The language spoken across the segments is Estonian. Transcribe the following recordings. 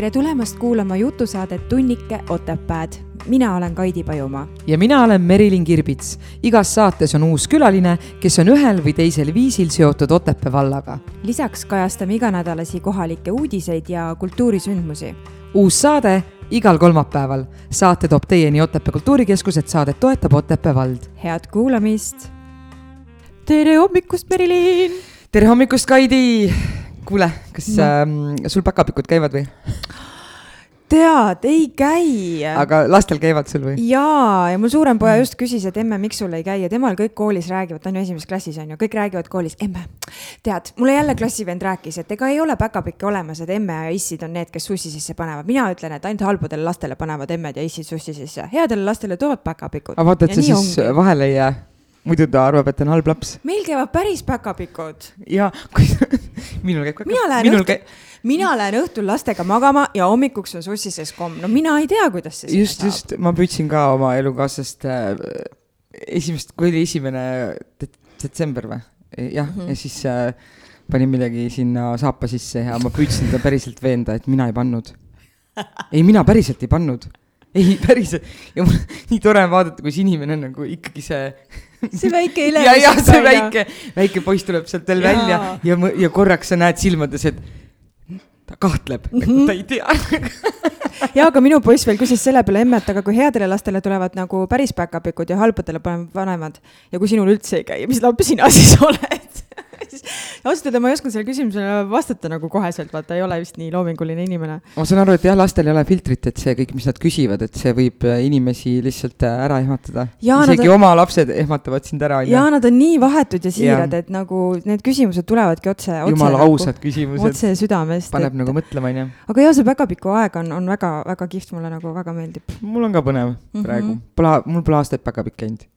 tere tulemast kuulama jutusaadet Tunnike Otepääd. mina olen Kaidi Pajumaa. ja mina olen Merilin Kirbits. igas saates on uus külaline, kes on ühel või teisel viisil seotud Otepää vallaga. lisaks kajastame iganädalasi kohalikke uudiseid ja kultuurisündmusi. uus saade igal kolmapäeval. saate toob teieni Otepää Kultuurikeskus, et saadet toetab Otepää vald. head kuulamist. tere hommikust, Merilin. tere hommikust, Kaidi kuule, kas no. äh, sul päkapikud käivad või? tead, ei käi. aga lastel käivad sul või? jaa, ja mul suurem poja mm. just küsis, et emme, miks sul ei käi ja temal kõik koolis räägivad, ta on ju esimeses klassis on ju, kõik räägivad koolis, emme, tead, mulle jälle klassivend rääkis, et ega ei ole päkapikke olemas, et emme ja issid on need, kes sussi sisse panevad. mina ütlen, et ainult halbadele lastele panevad emmed ja issid sussi sisse, headele lastele toovad päkapikud. aga vaata, et sa siis ongi. vahele ei jää muidu ta arvab, et ta on halb laps. meil käivad päris päkapikud. ja, kui minul käib ka. mina lähen õhtul käib..., mina lähen õhtul lastega magama ja hommikuks on sussi sees komm, no mina ei tea, kuidas see just, just, ma püüdsin ka oma elukaaslast äh, esimest, kui oli esimene detsember või? jah mm, -hmm. ja siis äh, panin midagi sinna saapa sisse ja ma püüdsin ta päriselt veenda, et mina ei pannud. ei, mina päriselt ei pannud ei, päriselt. ja mul nii tore on vaadata, kuidas inimene on nagu ikkagi see see väike ele. ja, ja see väike, väike poiss tuleb sealt veel ja. välja ja, ja korraks sa näed silmades, et ta kahtleb mm, -hmm. ta ei tea ja aga minu poiss veel küsis selle peale emme, et aga kui headele lastele tulevad nagu päris back-up'ikud ja halbadele vanemad ja kui sinul üldse ei käi, mis laps sina siis oled ausalt öelda ma ei osanud sellele küsimusele vastata nagu koheselt, vaata ei ole vist nii loominguline inimene. ma saan aru, et jah, lastel ei ole filtrit, et see kõik, mis nad küsivad, et see võib äh, inimesi lihtsalt äh, ära ehmatada. isegi on... oma lapsed ehmatavad sind ära. ja nad on nii vahetud ja siirad, et nagu need küsimused tulevadki otse, otse. jumala nagu, ausad küsimused. otse südamest. paneb et... nagu mõtlema, onju. aga jaa, see päkapiku aeg on, on väga-väga kihvt, mulle nagu väga meeldib. mul on ka põnev mm -hmm. praegu, pole, mul pole aastaid päkapikk käinud.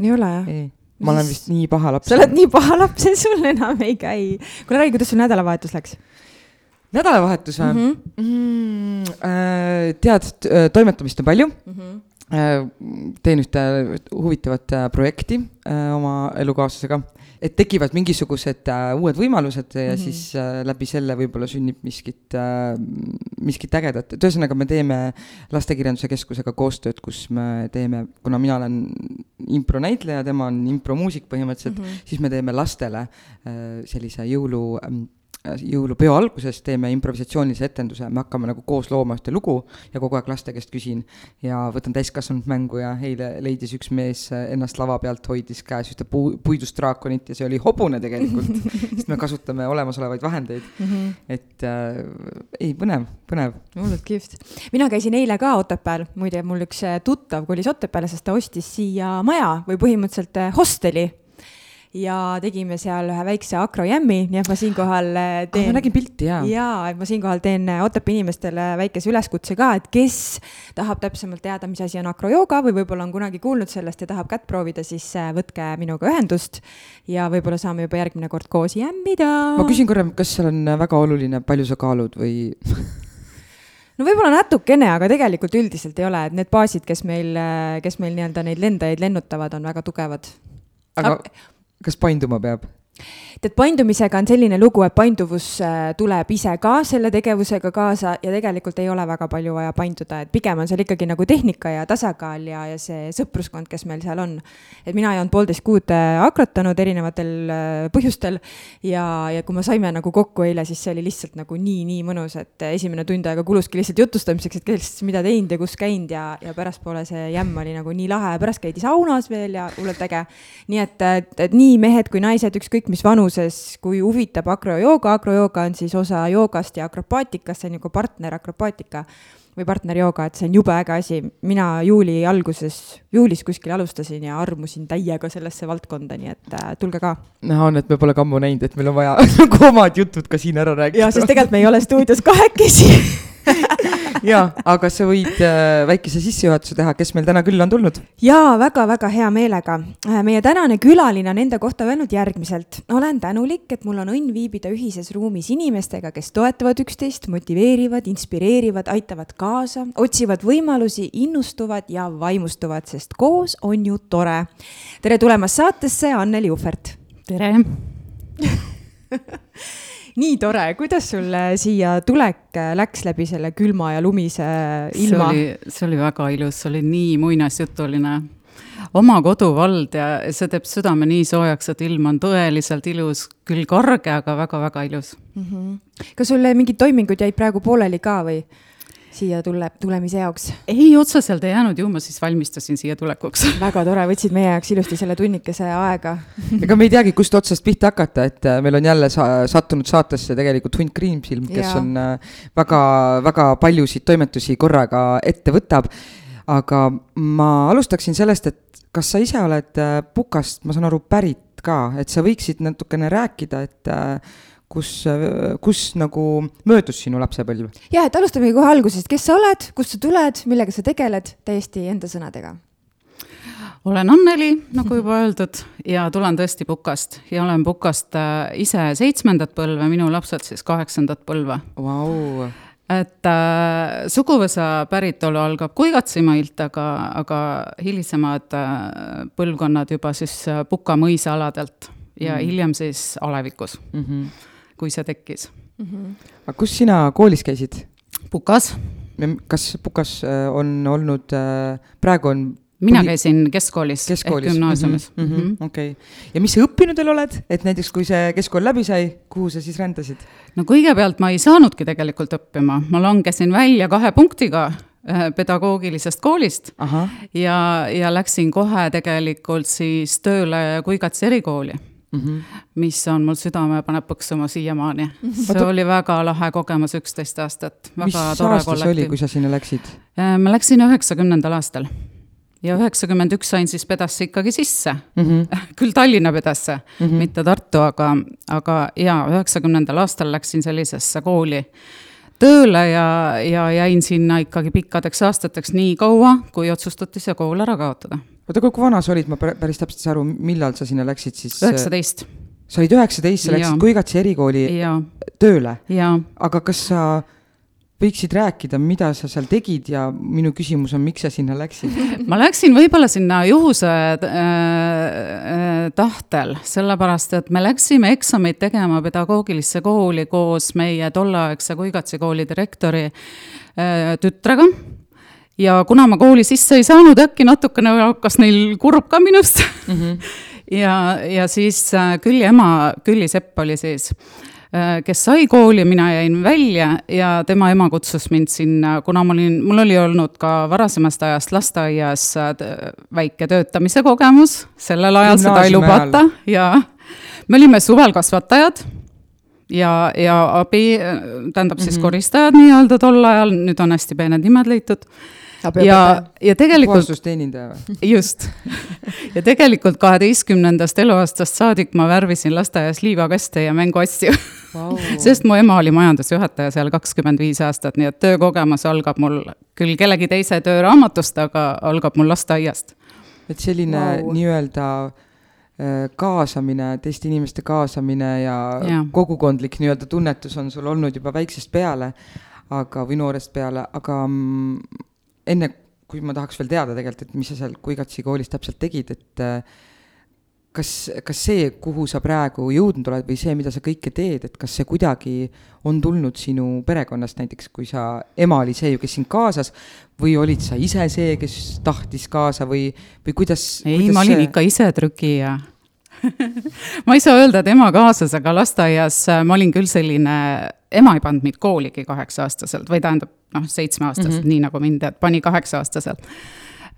ei ole jah? Ma olen vist nii paha laps. sa oled nii paha laps, et sul enam ei käi. kuule, räägi, kuidas sul nädalavahetus läks? nädalavahetus või mm? -hmm. Mm, äh, tead, toimetamist on palju mm. -hmm. teen ühte huvitavat äh, projekti äh, oma elukaaslasega et tekivad mingisugused äh, uued võimalused ja mm -hmm. siis äh, läbi selle võib-olla sünnib miskit äh,, miskit ägedat, et ühesõnaga me teeme Lastekirjanduse Keskusega koostööd, kus me teeme, kuna mina olen impronäitleja, tema on impromuusik põhimõtteliselt mm, -hmm. siis me teeme lastele äh, sellise jõulu äh, jõulupeo alguses teeme improvisatsioonilise etenduse, me hakkame nagu koos looma ühte lugu ja kogu aeg laste käest küsin ja võtan täiskasvanud mängu ja eile leidis üks mees ennast lava pealt, hoidis käes ühte puu, puidust draakonit ja see oli hobune tegelikult sest me kasutame olemasolevaid vahendeid mm. -hmm. et äh, ei, põnev, põnev. hullult kihvt. mina käisin eile ka Otepääl, muide mul üks äh, tuttav kolis Otepääle, sest ta ostis siia maja või põhimõtteliselt äh, hosteli ja tegime seal ühe väikse akrojämmi, nii et ma siinkohal äh, teen ah,. ma nägin pilti, jaa. jaa, et ma siinkohal teen äh, Otepää inimestele väikese üleskutse ka, et kes tahab täpsemalt teada, mis asi on akrojooga või võib-olla on kunagi kuulnud sellest ja tahab kätt proovida, siis äh, võtke minuga ühendust ja võib-olla saame juba järgmine kord koos jämmida. ma küsin korra, kas seal on väga oluline, palju sa kaalud või no võib-olla natukene, aga tegelikult üldiselt ei ole, et need baasid, kes meil, kes meil nii-öelda neid lendajaid lennutavad, on väga tugevad. aga kas painduma peab? Tead, paindumisega on selline lugu, et painduvus äh, tuleb ise ka selle tegevusega kaasa ja tegelikult ei ole väga palju vaja painduda, et pigem on seal ikkagi nagu tehnika ja tasakaal ja, ja see sõpruskond, kes meil seal on. et mina ei olnud poolteist kuud äh, akrotanud erinevatel äh, põhjustel ja, ja kui me saime nagu kokku eile, siis see oli lihtsalt nagu nii, nii mõnus, et esimene tund aega kuluski lihtsalt jutustamiseks, et kes mida teinud ja kus käinud ja, ja pärastpoole see jämm oli nagu nii lahe pärast käidi saunas veel ja hullult äge. nii et, et, et nii mehed kui naised, ükskõik mis vanuses, kui huvitab akrojooga, akrojooga on siis osa joogast ja akropaatikast, see on nagu partner akropaatika või partnerjooga, et see on jube äge asi. mina juuli alguses, juulis kuskil alustasin ja armusin täiega sellesse valdkonda, nii et äh, tulge ka. näha on, et me pole ka ammu näinud, et meil on vaja nagu omad jutud ka siin ära rääkida. ja, sest tegelikult me ei ole stuudios kahekesi ja, aga sa võid äh, väikese sissejuhatuse teha, kes meil täna külla on tulnud? jaa, väga-väga hea meelega. Äh, meie tänane külaline on enda kohta öelnud järgmiselt. olen tänulik, et mul on õnn viibida ühises ruumis inimestega, kes toetavad üksteist, motiveerivad, inspireerivad, aitavad kaasa, otsivad võimalusi, innustuvad ja vaimustuvad, sest koos on ju tore. tere tulemast saatesse, Anneli Uhvert. tere nii tore, kuidas sul äh, siia tulek äh, läks läbi selle külma ja lumise ilma? see oli väga ilus, see oli nii muinasjutuline oma koduvald ja see teeb südame nii soojaks, et ilm on tõeliselt ilus, küll karge, aga väga-väga ilus mm. -hmm. kas sul mingid toimingud jäid praegu pooleli ka või? Siia tule, tulemise jaoks? ei, otseselt ei jäänud ju, ma siis valmistasin siia tulekuks väga tore, võtsid meie jaoks ilusti selle tunnikese aega ega me ei teagi, kust otsast pihta hakata, et äh, meil on jälle sa sattunud saatesse tegelikult hunt Kriimsilm, kes ja. on äh, väga, väga paljusid toimetusi korraga ette võtab. aga ma alustaksin sellest, et kas sa ise oled äh, Pukast, ma saan aru, pärit ka, et sa võiksid natukene rääkida, et kus, kus nagu möödus sinu lapsepõlv? jah, et alustamegi kohe algusest, kes sa oled, kust sa tuled, millega sa tegeled, täiesti enda sõnadega. olen Anneli, nagu juba öeldud, ja tulen tõesti Pukast ja olen Pukast äh, ise seitsmendat põlve, minu lapsed siis kaheksandat põlve wow et äh, suguvõsa päritolu algab Kuigatsimaalt, aga, aga hilisemad äh, põlvkonnad juba siis äh, Puka mõisaaladelt ja mm. hiljem siis alevikus mm. -hmm kui see tekkis mm. -hmm. aga kus sina koolis käisid? Pukas. kas Pukas äh, on olnud, äh, praegu on mina käisin keskkoolis, keskkoolis. ehk gümnaasiumis mm -hmm.. okei okay., ja mis sa õppinud veel oled, et näiteks kui see keskkool läbi sai, kuhu sa siis rändasid? no kõigepealt ma ei saanudki tegelikult õppima, ma langesin välja kahe punktiga äh, pedagoogilisest koolist Aha. ja, ja läksin kohe tegelikult siis tööle Kuigatsi erikooli mm, -hmm. mis on mul südame, paneb põksuma siiamaani mm. -hmm. see oli väga lahe kogemus, üksteist aastat. mis aasta see oli, kui sa sinna läksid? Äh, ma läksin üheksakümnendal aastal ja üheksakümmend üks sain siis pedasse ikkagi sisse mm. -hmm. küll Tallinna pedasse mm, -hmm. mitte Tartu, aga, aga jaa, üheksakümnendal aastal läksin sellisesse kooli tööle ja, ja jäin sinna ikkagi pikkadeks aastateks nii kaua, kui otsustati see kool ära kaotada oota, kui vana sa olid, ma päris täpselt ei saa aru, millal sa sinna läksid siis? üheksateist. sa olid üheksateist, sa läksid Kuigatsi erikooli ja. tööle. aga kas sa võiksid rääkida, mida sa seal tegid ja minu küsimus on, miks sa sinna läksid? ma läksin võib-olla sinna juhuse äh, äh, tahtel, sellepärast et me läksime eksameid tegema pedagoogilisse kooli koos meie tolleaegse Kuigatsi kooli direktori äh, tütrega ja kuna ma kooli sisse ei saanud, äkki natukene hakkas neil kurb ka minust mm. -hmm. ja, ja siis äh, Külli ema, Külli Sepp oli siis, äh, kes sai kooli, mina jäin välja ja tema ema kutsus mind sinna, kuna ma olin, mul oli olnud ka varasemast ajast lasteaias äh, väike töötamise kogemus, sellel ajal seda ei lubata ja me olime suvel kasvatajad ja, ja abi, tähendab siis mm -hmm. koristajad nii-öelda tol ajal, nüüd on hästi peened nimed leitud ja, ja tegelikult. puhastusteenindaja või? just. ja tegelikult kaheteistkümnendast eluaastast saadik ma värvisin lasteaias liivakaste ja mänguasju wow. sest mu ema oli majandusjuhataja seal kakskümmend viis aastat, nii et töökogemus algab mul küll kellegi teise tööraamatust, aga algab mul lasteaiast. et selline wow. nii-öelda äh, kaasamine, teiste inimeste kaasamine ja, ja. kogukondlik nii-öelda tunnetus on sul olnud juba väiksest peale, aga, või noorest peale, aga mm, enne kui ma tahaks veel teada tegelikult, et mis sa seal Kuigatsi koolis täpselt tegid, et äh, kas, kas see, kuhu sa praegu jõudnud oled või see, mida sa kõike teed, et kas see kuidagi on tulnud sinu perekonnast näiteks, kui sa, ema oli see ju, kes sind kaasas, või olid sa ise see, kes tahtis kaasa või, või kuidas? ei, ma olin see... ikka ise trükija ma ei saa öelda, et ema kaasas, aga lasteaias äh, ma olin küll selline, ema ei pannud mind kooligi kaheksa-aastaselt või tähendab, noh, seitsmeaastaselt mm, -hmm. nii nagu mind, et pani kaheksa-aastaselt.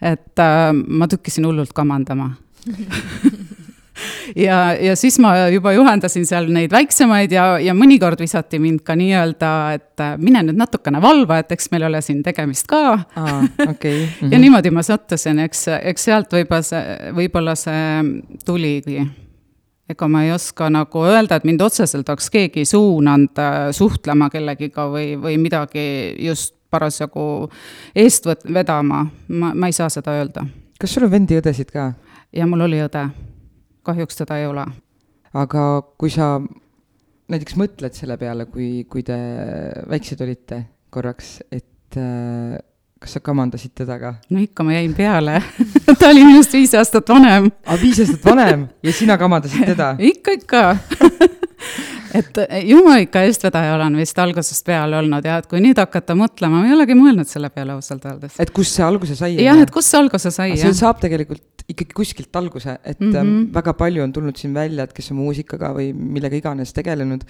et äh, ma tükkisin hullult kamandama ja, ja siis ma juba juhendasin seal neid väiksemaid ja, ja mõnikord visati mind ka nii-öelda, et äh, mine nüüd natukene valva, et eks meil ole siin tegemist ka ah,. Okay. Mm -hmm. ja niimoodi ma sattusin, eks, eks sealt võib-olla see, võib-olla see tuligi ega ma ei oska nagu öelda, et mind otseselt oleks keegi suunanud äh, suhtlema kellegiga või, või midagi just parasjagu eest vedama, ma, ma ei saa seda öelda. kas sul on vendi-õdesid ka? ja mul oli õde, kahjuks teda ei ole. aga kui sa näiteks mõtled selle peale, kui, kui te väiksed olite korraks, et äh, kas sa kamandasid teda ka? no ikka, ma jäin peale ta oli minust viis aastat vanem. aa, viis aastat vanem ja sina kamandasid teda ikka, ikka et ju ma ikka eestvedaja olen vist algusest peale olnud ja et kui nüüd hakata mõtlema, ma ei olegi mõelnud selle peale ausalt öeldes. et kust see alguse sai? jah, et kust see alguse sai, jah. see saab tegelikult ikkagi kuskilt alguse, et mm -hmm. väga palju on tulnud siin välja, et kes on muusikaga või millega iganes tegelenud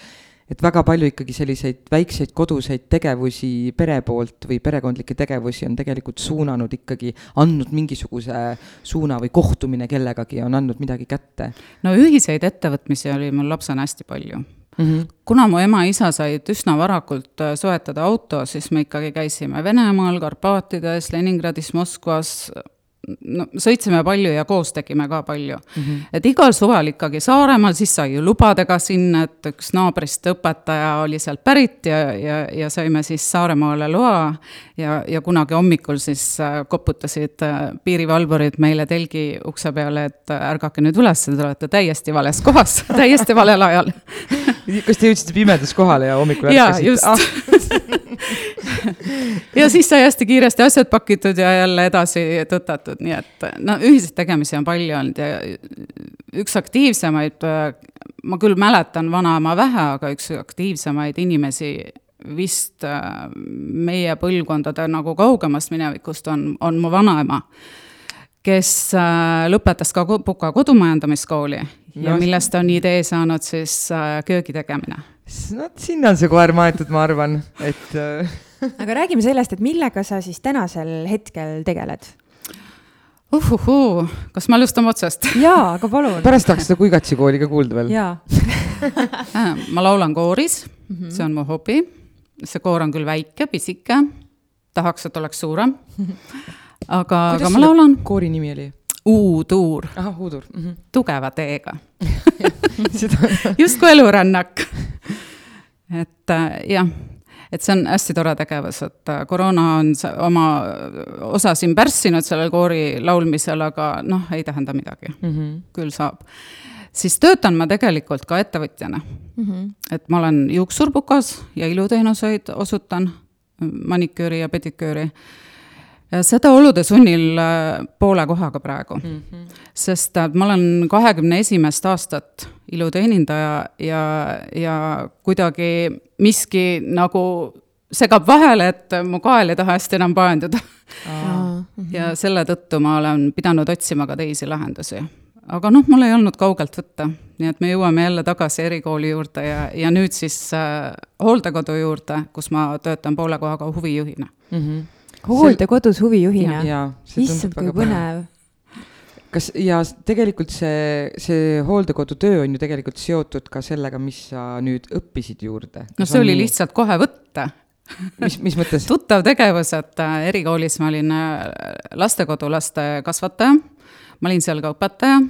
et väga palju ikkagi selliseid väikseid koduseid tegevusi pere poolt või perekondlikke tegevusi on tegelikult suunanud ikkagi, andnud mingisuguse suuna või kohtumine kellegagi on andnud midagi kätte. no ühiseid ettevõtmisi oli mul lapsena hästi palju Mm -hmm. kuna mu ema-isa said üsna varakult äh, soetada auto, siis me ikkagi käisime Venemaal, Karpaatides, Leningradis, Moskvas, no sõitsime palju ja koos tegime ka palju mm. -hmm. et igal suvel ikkagi Saaremaal, siis sai ju lubadega sinna, et üks naabrist õpetaja oli sealt pärit ja, ja, ja saime siis Saaremaale loa. ja, ja kunagi hommikul siis äh, koputasid äh, piirivalvurid meile telgi ukse peale, et äh, ärgake nüüd üles, te olete täiesti vales kohas täiesti valel ajal kas te jõudsite pimedas kohale ja hommikul jaa, just ah. ja siis sai hästi kiiresti asjad pakitud ja jälle edasi tõtatud, nii et no ühiseid tegemisi on palju olnud ja üks aktiivsemaid, ma küll mäletan vanaema vähe, aga üks aktiivsemaid inimesi vist meie põlvkondade nagu kaugemast minevikust on, on mu vanaema, kes äh, lõpetas ka Puka kodumajandamiskooli ja no, millest on idee saanud siis äh, köögi tegemine. no sinna on see koer maetud, ma arvan, et aga räägime sellest, et millega sa siis tänasel hetkel tegeled? uhuhuu, kas me alustame otsast? jaa, aga palun. pärast tahaks seda Kuigatsi kooli ka kuulda veel. jaa ma laulan kooris mm, -hmm. see on mu hobi. see koor on küll väike, pisike, tahaks, et oleks suurem. Aga, aga ma laulan. koori nimi oli? U-tuur. ahah, U-tuur mm. -hmm. tugeva T-ga justkui elurännak. et äh, jah et see on hästi tore tegevus, et äh, koroona on oma osa siin pärssinud sellel koori laulmisel, aga noh, ei tähenda midagi mm, -hmm. küll saab. siis töötan ma tegelikult ka ettevõtjana mm. -hmm. et ma olen juuksur Pukas ja iluteenuseid osutan, maniküüri ja pediküüri seda olude sunnil äh, poole kohaga praegu mm. -hmm. sest äh, ma olen kahekümne esimest aastat iluteenindaja ja, ja kuidagi miski nagu segab vahele, et mu kael ei taha hästi enam paenduda ja selle tõttu ma olen pidanud otsima ka teisi lahendusi. aga noh, mul ei olnud kaugelt võtta, nii et me jõuame jälle tagasi erikooli juurde ja, ja nüüd siis äh, hooldekodu juurde, kus ma töötan poole kohaga huvijuhina mm. -hmm hooldekodus huvijuhina. issand, kui põnev kas ja tegelikult see, see hooldekodutöö on ju tegelikult seotud ka sellega, mis sa nüüd õppisid juurde? no see on... oli lihtsalt kohe võtta mis, mis mõttes? tuttav tegevus, et äh, erikoolis ma olin äh, lastekodulaste kasvataja, ma olin seal ka õpetaja,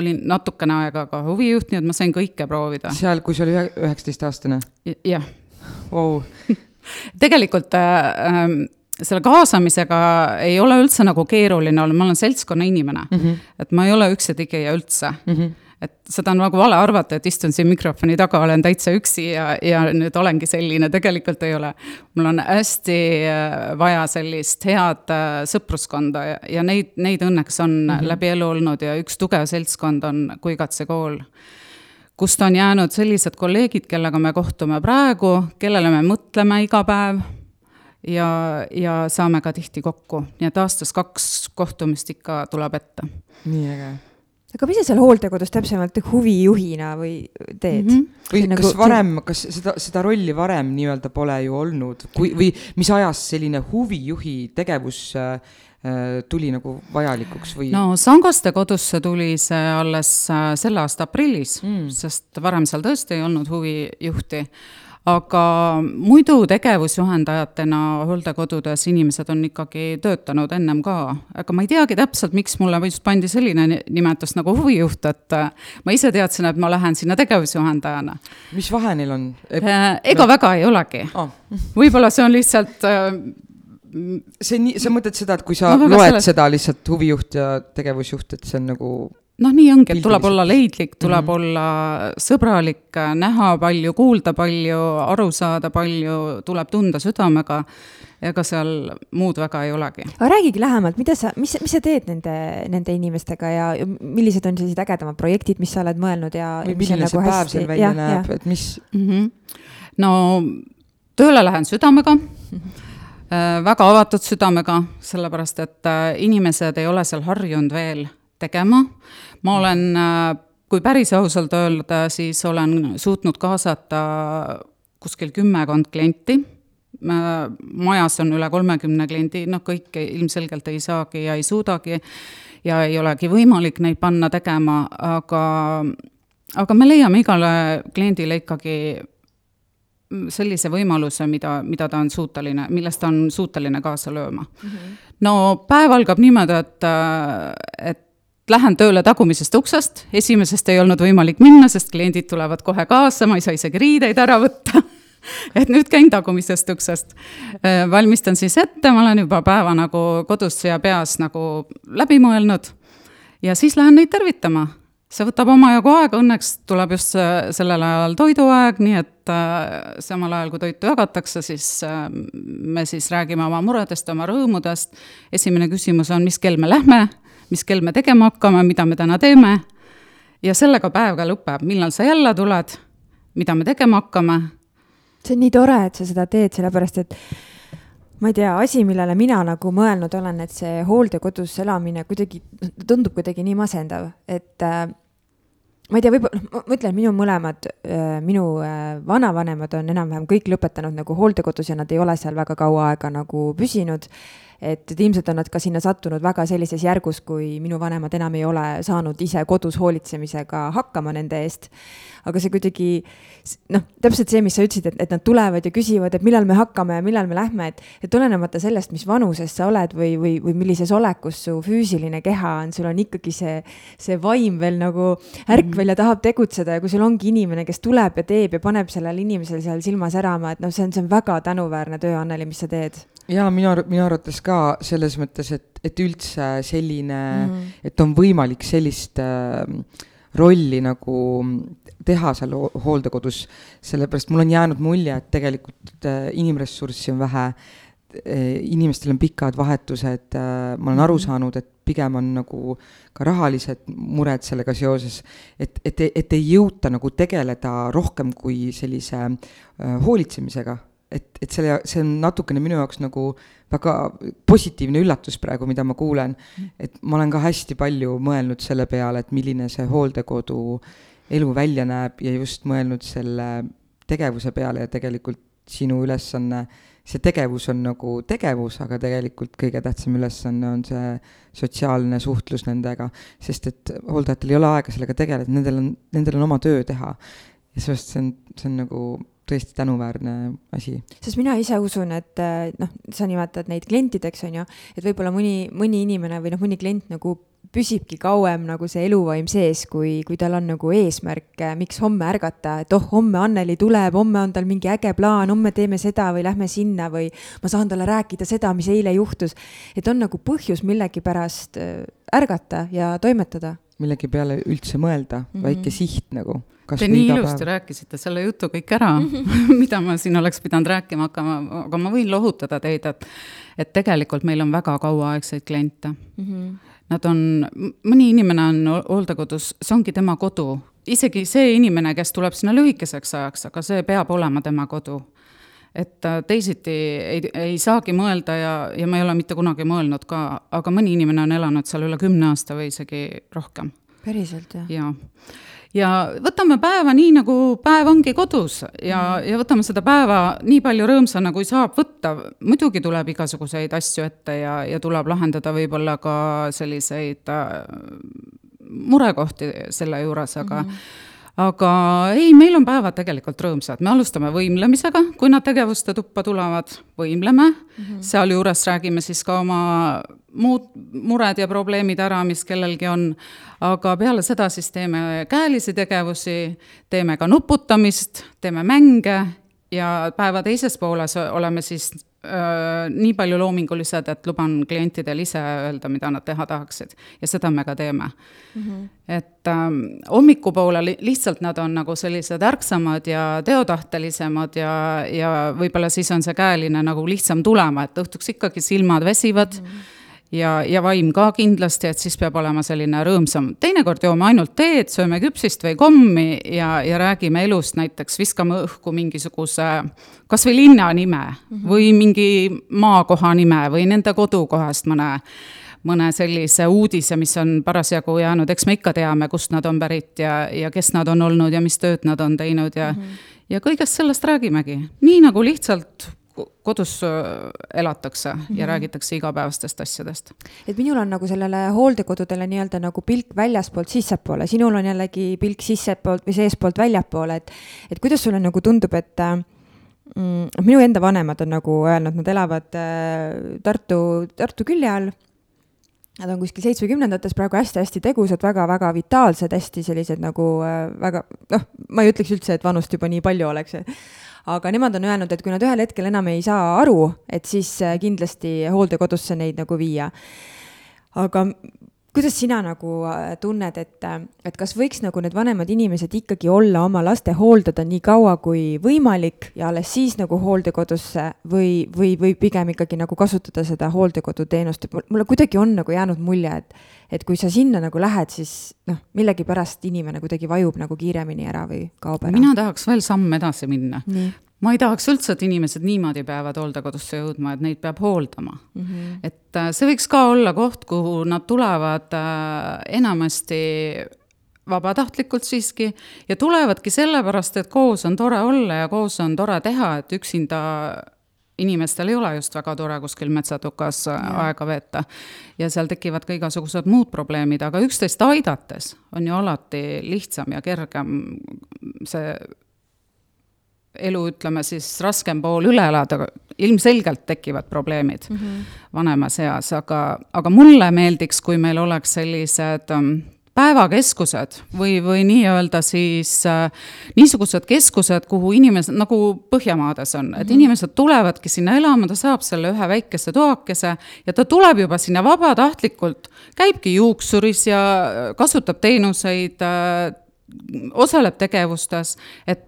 olin natukene aega ka huvijuht, nii et ma sain kõike proovida. seal, kui sa oli üheksateistaastane? jah wow. tegelikult äh, ähm, selle kaasamisega ei ole üldse nagu keeruline olla, ma olen seltskonna inimene mm. -hmm. et ma ei ole üksetegija üldse mm. -hmm et seda on nagu vale arvata, et istun siin mikrofoni taga, olen täitsa üksi ja, ja nüüd olengi selline, tegelikult ei ole. mul on hästi äh, vaja sellist head äh, sõpruskonda ja, ja neid, neid õnneks on mm -hmm. läbi elu olnud ja üks tugev seltskond on Kuigatse kool kust on jäänud sellised kolleegid, kellega me kohtume praegu, kellele me mõtleme iga päev ja, ja saame ka tihti kokku, nii et aastas kaks kohtumist ikka tuleb ette. nii äge aga mis sa seal hooldekodus täpsemalt huvijuhina või teed mm? -hmm. või nagu, kas varem, kas seda, seda rolli varem nii-öelda pole ju olnud, kui, või mis ajast selline huvijuhi tegevus äh, tuli nagu vajalikuks või? no Sangaste kodusse tuli see alles äh, selle aasta aprillis mm., sest varem seal tõesti ei olnud huvijuhti aga muidu tegevusjuhendajatena hooldekodudes inimesed on ikkagi töötanud ennem ka, aga ma ei teagi täpselt, miks mulle just pandi selline nimetus nagu huvijuht, et äh, ma ise teadsin, et ma lähen sinna tegevusjuhendajana. mis vahe neil on e? ega no. väga ei olegi oh.. võib-olla see on lihtsalt äh, see nii, sa mõtled seda, et kui sa no, loed selles... seda lihtsalt huvijuht ja tegevusjuht, et see on nagu noh, nii ongi, et tuleb olla leidlik, tuleb mm -hmm. olla sõbralik, näha palju, kuulda palju, aru saada palju, tuleb tunda südamega ega seal muud väga ei olegi. aga räägigi lähemalt, mida sa, mis, mis sa teed nende, nende inimestega ja millised on sellised ägedamad projektid, mis sa oled mõelnud ja. või milline nagu see päev hästi... seal välja ja, näeb, et mis mm? -hmm. no tööle lähen südamega mm. -hmm väga avatud südamega, sellepärast et äh, inimesed ei ole seal harjunud veel tegema. Ma olen, äh, kui päris ausalt öelda, siis olen suutnud kaasata kuskil kümmekond klienti majas on üle kolmekümne kliendi, noh, kõike ilmselgelt ei saagi ja ei suudagi ja ei olegi võimalik neid panna tegema, aga, aga me leiame igale kliendile ikkagi sellise võimaluse, mida, mida ta on suuteline, millest ta on suuteline kaasa lööma mm. -hmm. no päev algab niimoodi, et, et lähen tööle tagumisest uksest, esimesest ei olnud võimalik minna, sest kliendid tulevad kohe kaasa, ma ei saa isegi riideid ära võtta et nüüd käin tagumisest uksest. Äh, valmistan siis ette, ma olen juba päeva nagu kodus ja peas nagu läbi mõelnud ja siis lähen neid tervitama. see võtab omajagu aega, õnneks tuleb just sellel ajal toiduaeg, nii et äh, samal ajal, kui toitu jagatakse, siis äh, me siis räägime oma muredest, oma rõõmudest. esimene küsimus on, mis kell me lähme, mis kell me tegema hakkame, mida me täna teeme. ja sellega päev ka lõpeb, millal sa jälle tuled, mida me tegema hakkame? See on nii tore, et sa seda teed, sellepärast et ma ei tea, asi, millele mina nagu mõelnud olen, et see hooldekodus elamine kuidagi tundub kuidagi nii masendav, et äh, ma ei tea, võib-olla, noh, ma ütlen, minu mõlemad äh,, minu äh, vanavanemad on enam-vähem kõik lõpetanud nagu hooldekodus ja nad ei ole seal väga kaua aega nagu püsinud et, et ilmselt on nad ka sinna sattunud väga sellises järgus, kui minu vanemad enam ei ole saanud ise kodus hoolitsemisega hakkama nende eest. aga see kuidagi noh, täpselt see, mis sa ütlesid, et, et nad tulevad ja küsivad, et millal me hakkame ja millal me lähme, et, et olenemata sellest, mis vanuses sa oled või, või, või millises olekus su füüsiline keha on, sul on ikkagi see, see vaim veel nagu ärkvel -hmm. ja tahab tegutseda ja kui sul ongi inimene, kes tuleb ja teeb ja paneb sellel inimesel seal silma särama, et noh, see on, see on väga tänuväärne töö, Anneli, mis sa teed ja minu, minu arvates ka selles mõttes, et, et üldse selline mm, -hmm. et on võimalik sellist äh, rolli nagu teha seal hooldekodus, sellepärast mul on jäänud mulje, et tegelikult äh, inimressurssi on vähe äh,, inimestel on pikad vahetused äh,, ma olen aru mhm. saanud, et pigem on nagu ka rahalised mured sellega seoses, et, et, et ei jõuta nagu tegeleda rohkem kui sellise äh, hoolitsemisega et, et selle, see on natukene minu jaoks nagu väga positiivne üllatus praegu, mida ma kuulen. et ma olen ka hästi palju mõelnud selle peale, et milline see hooldekodu elu välja näeb ja just mõelnud selle tegevuse peale ja tegelikult sinu ülesanne, see tegevus on nagu tegevus, aga tegelikult kõige tähtsam ülesanne on see sotsiaalne suhtlus nendega, sest et hooldajatel ei ole aega sellega tegeleda, nendel on, nendel on oma töö teha. ja seepärast see on, see on nagu tõesti tänuväärne asi. sest mina ise usun, et eh, noh, sa nimetad neid klientideks, on ju, et võib-olla mõni, mõni inimene või noh, mõni klient nagu püsibki kauem nagu see eluvaim sees, kui, kui tal on nagu eesmärk, eh, miks homme ärgata, et oh, homme Anneli tuleb, homme on tal mingi äge plaan, homme teeme seda või lähme sinna või ma saan talle rääkida seda, mis eile juhtus. et on nagu põhjus millegipärast eh, ärgata ja toimetada. millegi peale üldse mõelda mm, -hmm. väike siht nagu Te nii ilusti päev. rääkisite selle jutu kõik ära mida ma siin oleks pidanud rääkima hakkama, aga ma võin lohutada teid, et et tegelikult meil on väga kauaaegseid kliente mm. -hmm. Nad on, mõni inimene on hooldekodus, see ongi tema kodu. isegi see inimene, kes tuleb sinna lühikeseks ajaks, aga see peab olema tema kodu. et äh, teisiti ei, ei saagi mõelda ja, ja ma ei ole mitte kunagi mõelnud ka, aga mõni inimene on elanud seal üle kümne aasta või isegi rohkem. päriselt, jah? jaa ja võtame päeva nii, nagu päev ongi kodus. Ja, ja võtame seda päeva nii palju rõõmsana, kui saab võtta. muidugi tuleb igasuguseid asju ette ja, ja tuleb lahendada võib-olla ka selliseid äh, murekohti selle juures, aga mm -hmm aga ei, meil on päevad tegelikult rõõmsad, me alustame võimlemisega, kui nad tegevuste tuppa tulevad, võimleme. Mm -hmm., sealjuures räägime siis ka oma muud mured ja probleemid ära, mis kellelgi on. aga peale seda siis teeme käelisi tegevusi, teeme ka nuputamist, teeme mänge ja päeva teises pooles oleme siis nii palju loomingulised, et luban klientidel ise öelda, mida nad teha tahaksid. ja seda me ka teeme mm. -hmm. et ähm, hommikupoole li lihtsalt nad on nagu sellised ärksamad ja teotahtelisemad ja, ja võib-olla siis on see käeline nagu lihtsam tulema, et õhtuks ikkagi silmad väsivad mm. -hmm ja, ja vaim ka kindlasti, et siis peab olema selline rõõmsam. teinekord joome ainult teed, sööme küpsist või kommi ja, ja räägime elust, näiteks viskame õhku mingisuguse kas või linna nime mm -hmm. või mingi maakoha nime või nende kodukohast mõne mõne sellise uudise, mis on parasjagu jäänud, eks me ikka teame, kust nad on pärit ja, ja kes nad on olnud ja mis tööd nad on teinud ja mm, -hmm. ja kõigest sellest räägimegi. nii nagu lihtsalt kodus äh, elatakse mm -hmm. ja räägitakse igapäevastest asjadest. et minul on nagu sellele hooldekodudele nii-öelda nagu pilk väljaspoolt sissepoole, sinul on jällegi pilk sissepoolt või seestpoolt väljapoole, et et kuidas sulle nagu tundub, et mm, minu enda vanemad on nagu öelnud, nad elavad äh, Tartu, Tartu külje all Nad on kuskil seitsmekümnendates praegu hästi-hästi tegusad väga,, väga-väga vitaalsed, hästi sellised nagu äh, väga, noh, ma ei ütleks üldse, et vanust juba nii palju oleks aga nemad on öelnud, et kui nad ühel hetkel enam ei saa aru, et siis äh, kindlasti hooldekodusse neid nagu viia. aga kuidas sina nagu äh, tunned, et, äh, et kas võiks nagu need vanemad inimesed ikkagi olla oma laste hooldada nii kaua kui võimalik ja alles siis nagu hooldekodusse või, või, või pigem ikkagi nagu kasutada seda hooldekoduteenust, et mulle kuidagi on nagu jäänud mulje, et, et kui sa sinna nagu lähed, siis noh, millegipärast inimene kuidagi vajub nagu kiiremini ära või kaob ära. mina tahaks veel samm edasi minna ma ei tahaks üldse, et inimesed niimoodi peavad hooldekodusse jõudma, et neid peab hooldama mm. -hmm. et äh, see võiks ka olla koht, kuhu nad tulevad äh, enamasti vabatahtlikult siiski ja tulevadki sellepärast, et koos on tore olla ja koos on tore teha, et üksinda inimestel ei ole just väga tore kuskil metsatukas äh, ja. aega veeta. ja seal tekivad ka igasugused muud probleemid, aga üksteist aidates on ju alati lihtsam ja kergem see elu, ütleme siis raskem pool üle elada, ilmselgelt tekivad probleemid mm -hmm. vanemas eas, aga, aga mulle meeldiks, kui meil oleks sellised um, päevakeskused või, või nii-öelda siis äh, niisugused keskused, kuhu inimesed, nagu Põhjamaades on, et mm -hmm. inimesed tulevadki sinna elama, ta saab selle ühe väikese toakese ja ta tuleb juba sinna vabatahtlikult, käibki juuksuris ja kasutab teenuseid äh,, osaleb tegevustes, et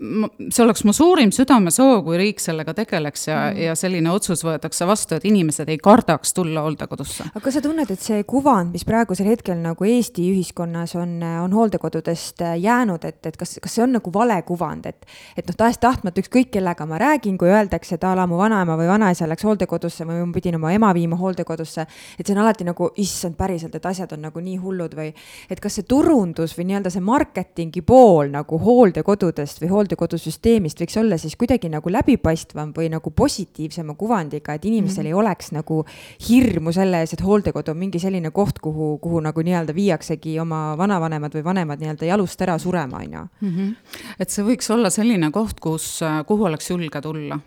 see oleks mu suurim südamesoov, kui riik sellega tegeleks ja mm., ja selline otsus võetakse vastu, et inimesed ei kardaks tulla hooldekodusse. aga kas sa tunned, et see kuvand, mis praegusel hetkel nagu Eesti ühiskonnas on, on hooldekodudest jäänud, et, et kas, kas see on nagu vale kuvand, et et noh, tahes-tahtmata ükskõik kellega ma räägin, kui öeldakse, et a la mu vanaema või vanaisa läks hooldekodusse või ma pidin oma ema viima hooldekodusse, et see on alati nagu, issand, päriselt, et asjad on nagu nii hullud või et kas see turundus või nii-öelda see marketingi pool nagu hooldekodudest või hooldekodudest hooldekodusüsteemist võiks olla siis kuidagi nagu läbipaistvam või nagu positiivsema kuvandiga, et inimestel mm -hmm. ei oleks nagu hirmu selle ees, et hooldekodu on mingi selline koht, kuhu, kuhu nagu nii-öelda viiaksegi oma vanavanemad või vanemad nii-öelda jalust ära surema, on ju. Mhm. et see võiks olla selline koht, kus, kuhu oleks julge tulla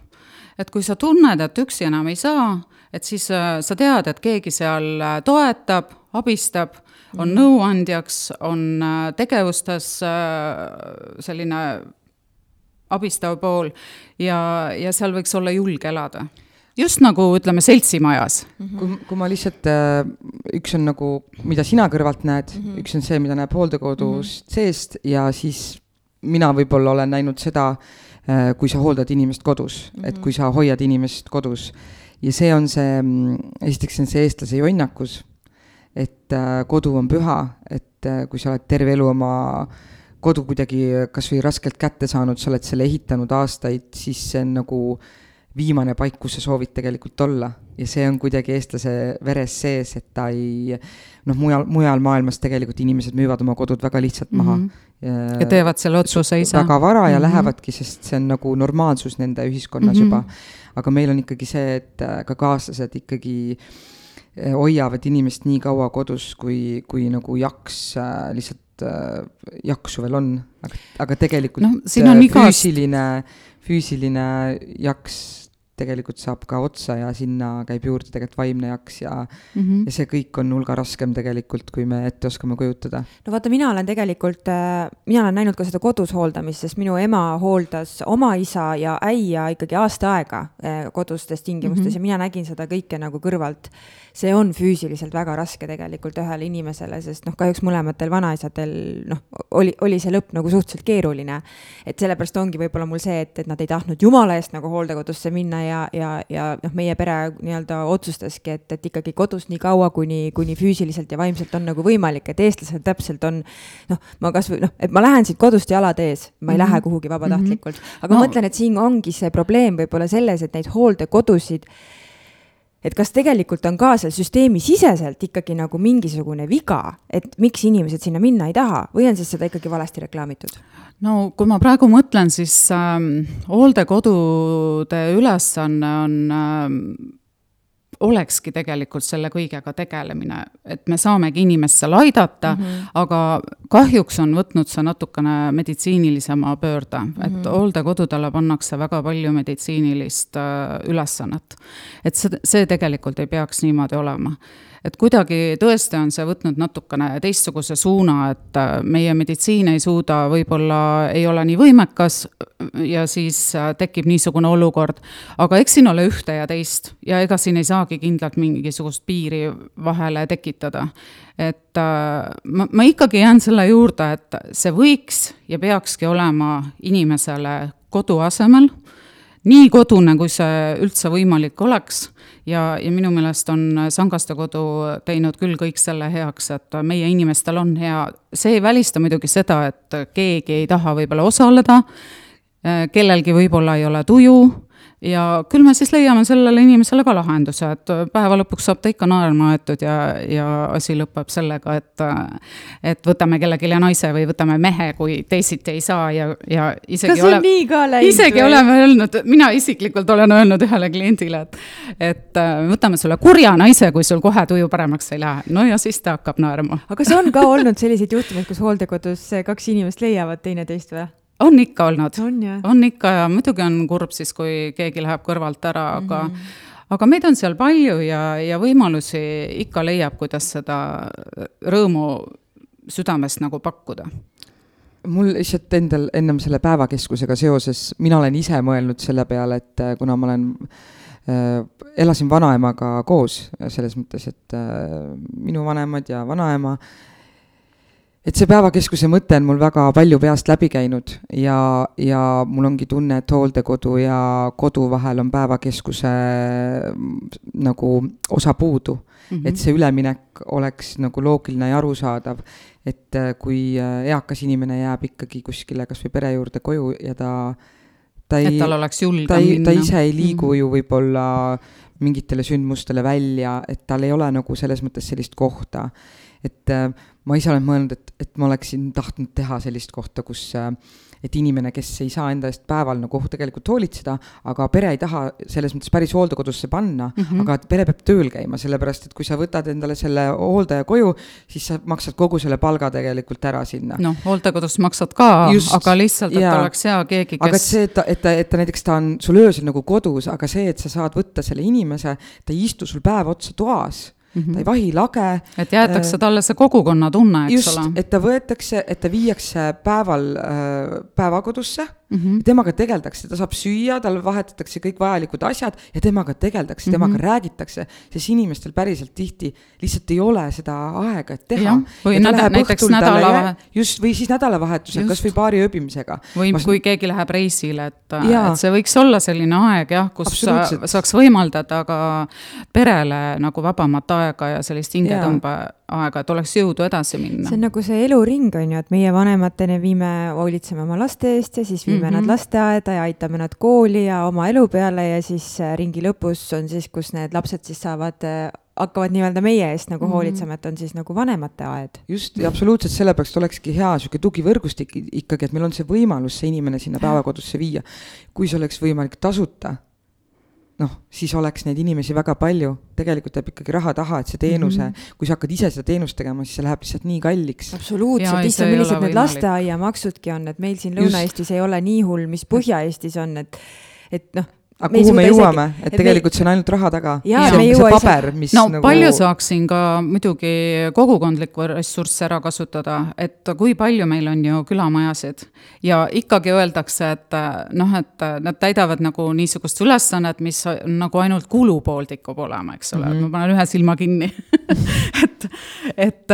et kui sa tunned, et üksi enam ei saa, et siis äh, sa tead, et keegi seal äh, toetab, abistab, on mm -hmm. nõuandjaks, on äh, tegevustes selline abistav pool ja, ja seal võiks olla julge elada just nagu ütleme, seltsimajas mm. -hmm. kui, kui ma lihtsalt äh,, üks on nagu, mida sina kõrvalt näed mm, -hmm. üks on see, mida näeb hooldekodust mm -hmm. seest ja siis mina võib-olla olen näinud seda äh,, kui sa hooldad inimest kodus mm, -hmm. et kui sa hoiad inimest kodus. ja see on see, mm, esiteks on see eestlase jonnakus, et äh, kodu on püha, et kui sa oled terve elu oma äh, kodu kuidagi kas või raskelt kätte saanud, sa oled selle ehitanud aastaid, siis see on nagu viimane paik, kus sa soovid tegelikult olla. ja see on kuidagi eestlase veres sees, et ta ei noh, mujal, mujal maailmas tegelikult inimesed müüvad oma kodud väga lihtsalt maha mm. -hmm. Ja, ja teevad selle otsuse ise. väga vara ja mm -hmm. lähevadki, sest see on nagu normaalsus nende ühiskonnas mm -hmm. juba. aga meil on ikkagi see, et äh, ka kaaslased ikkagi äh, hoiavad inimest nii kaua kodus, kui, kui nagu jaks äh, lihtsalt jaksu veel on, aga, aga tegelikult no, äh, füüsiline, füüsiline jaks tegelikult saab ka otsa ja sinna käib juurde tegelikult vaimne jaks ja mm. -hmm. ja see kõik on hulga raskem tegelikult, kui me ette oskame kujutada. no vaata, mina olen tegelikult, mina olen näinud ka seda kodus hooldamist, sest minu ema hooldas oma isa ja äia ikkagi aasta aega eh, kodustes tingimustes mm -hmm. ja mina nägin seda kõike nagu kõrvalt. see on füüsiliselt väga raske tegelikult ühele inimesele, sest noh, kahjuks mõlematel vanaisadel noh, oli, oli see lõpp nagu suhteliselt keeruline. et sellepärast ongi võib-olla mul see, et, et nad ei tahtnud jumala eest nagu hooldekodusse minna ja, ja, ja noh, meie pere nii-öelda otsustaski, et, et ikkagi kodus nii kaua, kuni, kuni füüsiliselt ja vaimselt on nagu võimalik, et eestlased täpselt on noh, ma kasvõi noh, et ma lähen siit kodust jalad ees, ma ei mm -hmm. lähe kuhugi vabatahtlikult, aga no. ma mõtlen, et siin ongi see probleem võib-olla selles, et neid hooldekodusid et kas tegelikult on ka seal süsteemisiseselt ikkagi nagu mingisugune viga, et miks inimesed sinna minna ei taha või on siis seda ikkagi valesti reklaamitud? no kui ma praegu mõtlen, siis äh, hooldekodude ülesanne on äh, olekski tegelikult selle kõigega tegelemine, et me saamegi inimest seal aidata mm, -hmm. aga kahjuks on võtnud see natukene meditsiinilisema pöörde mm, -hmm. et hooldekodudele pannakse väga palju meditsiinilist äh, ülesannet. et see, see tegelikult ei peaks niimoodi olema et kuidagi tõesti on see võtnud natukene teistsuguse suuna, et äh, meie meditsiin ei suuda, võib-olla ei ole nii võimekas ja siis äh, tekib niisugune olukord. aga eks siin ole ühte ja teist ja ega siin ei saagi kindlalt mingisugust piiri vahele tekitada. et äh, ma, ma ikkagi jään selle juurde, et see võiks ja peakski olema inimesele kodu asemel nii kodune, kui see üldse võimalik oleks. Ja, ja minu meelest on Sangaste Kodu teinud küll kõik selle heaks, et meie inimestel on hea, see ei välista muidugi seda, et keegi ei taha võib-olla osaleda, kellelgi võib-olla ei ole tuju ja küll me siis leiame sellele inimesele ka lahenduse, et päeva lõpuks saab ta ikka naerma aetud ja, ja asi lõpeb sellega, et et võtame kellelegi naise või võtame mehe, kui teisiti ei saa ja, ja isegi kas on ole, nii ka läinud? isegi või? oleme öelnud, mina isiklikult olen öelnud ühele kliendile, et et võtame sulle kurja naise, kui sul kohe tuju paremaks ei lähe. no ja siis ta hakkab naerma. aga kas on ka olnud selliseid juhtumeid, kus hooldekodus kaks inimest leiavad teineteist või? On ikka olnud, on, ikka ja muidugi on kurb siis, kui keegi läheb kõrvalt ära, aga mm -hmm. aga meid on seal palju ja, ja võimalusi ikka leiab, kuidas seda rõõmu südamest nagu pakkuda. Mul lihtsalt endal ennem selle päevakeskusega seoses, mina olen ise mõelnud selle peale, et kuna ma olen äh, elasin vanaemaga koos selles mõttes, et äh, minu vanemad ja vanaema äh, et see päevakeskuse mõte on mul väga palju peast läbi käinud ja, ja mul ongi tunne, et hooldekodu ja kodu vahel on päevakeskuse nagu osa puudu mm. -hmm. et see üleminek oleks nagu loogiline ja arusaadav. et äh, kui äh, eakas inimene jääb ikkagi kuskile kasvõi pere juurde koju ja ta ta ei, ta ei, ta ise ei liigu mm -hmm. ju võib-olla mingitele sündmustele välja, et tal ei ole nagu selles mõttes sellist kohta. Et äh, ma ise olen mõelnud, et, et ma oleksin tahtnud teha sellist kohta, kus et inimene, kes ei saa enda eest päeval nagu tegelikult hoolitseda, aga pere ei taha selles mõttes päris hooldekodusse panna mm, -hmm. aga pere peab tööl käima, sellepärast et kui sa võtad endale selle hooldaja koju, siis sa maksad kogu selle palga tegelikult ära sinna. noh, hooldekodus maksad ka, aga lihtsalt, et jaa. oleks hea keegi, kes aga et see, et ta, et ta, et ta näiteks ta on sul öösel nagu kodus, aga see, et sa saad võtta selle inimese, ta ei istu sul päev otsa toas Mm -hmm. ta ei vahi lage. et jäetakse talle see kogukonnatunne, eks just, ole. et ta võetakse, et ta viiakse päeval äh, päevakodusse mm, -hmm. temaga tegeldakse, ta saab süüa, tal vahetatakse kõik vajalikud asjad ja temaga tegeldakse mm, -hmm. temaga räägitakse, sest inimestel päriselt tihti lihtsalt ei ole seda aega, et teha. või näda, näiteks nädalavahe-. just, või siis nädalavahetusel kas või paari ööbimisega. või Ma... kui keegi läheb reisile, et, et see võiks olla selline aeg jah, kus saaks võimaldada ka perele nagu vabamat aega aega ja sellist hingetõmbeaega, et oleks jõudu edasi minna. see on nagu see eluring, on ju, et meie vanematena viime, hoolitseme oma laste eest ja siis viime mm -hmm. nad lasteaeda ja aitame nad kooli ja oma elu peale ja siis äh, ringi lõpus on siis, kus need lapsed siis saavad äh, hakkavad nii-öelda meie eest nagu -hmm. hoolitsema, et on siis nagu vanemate aed. just, ja absoluutselt sellepärast olekski hea niisugune tugivõrgustik ikkagi, et meil on see võimalus see inimene sinna päevakodusse viia. kui see oleks võimalik tasuta noh, siis oleks neid inimesi väga palju, tegelikult jääb ikkagi raha taha, et see teenuse mm, -hmm. kui sa hakkad ise seda teenust tegema, siis see läheb lihtsalt nii kalliks. absoluutselt, issand, millised need lasteaiamaksudki on, et meil siin Lõuna-Eestis ei ole nii hull, mis Põhja-Eestis on, et, et noh aga kuhu me jõuame, et tegelikult see on ainult raha taga. on paber, mis no nagu... palju saaks siin ka muidugi kogukondlikku ressurssi ära kasutada, et kui palju meil on ju külamajasid? Ja ikkagi öeldakse, et noh, et nad täidavad nagu niisugust ülesannet, mis nagu ainult kulupool tikub olema, eks ole. Mm, -hmm. ma panen ühe silma kinni. Et, et,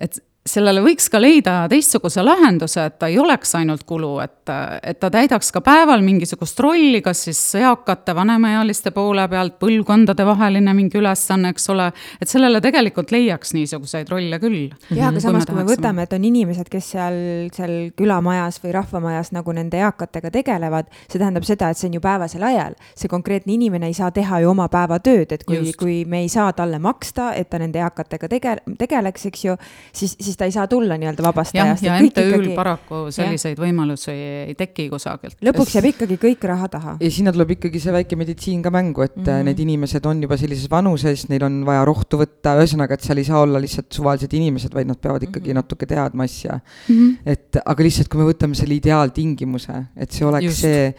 et sellele võiks ka leida teistsuguse lahenduse, et ta ei oleks ainult kulu, et, et ta täidaks ka päeval mingisugust rolli, kas siis eakate, vanemaealiste poole pealt, põlvkondadevaheline mingi ülesanne, eks ole, et sellele tegelikult leiaks niisuguseid rolle küll. jah, aga samas, kui me võtame, et on inimesed, kes seal, seal külamajas või rahvamajas nagu nende eakatega tegelevad, see tähendab seda, et see on ju päevasel ajal. see konkreetne inimene ei saa teha ju oma päevatööd, et kui, kui me ei saa talle maksta, et ta nende eakatega tege-, tegeleks, eks ju, siis, siis ta ei saa tulla nii-öelda vabast ja, ajast. ja MTÜ-l ikkagi... paraku selliseid ja. võimalusi ei teki kusagilt. lõpuks jääb ikkagi kõik raha taha. ja sinna tuleb ikkagi see väike meditsiin ka mängu, et mm -hmm. need inimesed on juba sellises vanuses, neil on vaja rohtu võtta, ühesõnaga, et seal ei saa olla lihtsalt suvalised inimesed, vaid nad peavad ikkagi mm -hmm. natuke teadma asja mm. -hmm. et aga lihtsalt, kui me võtame selle ideaaltingimuse, et see oleks Just. see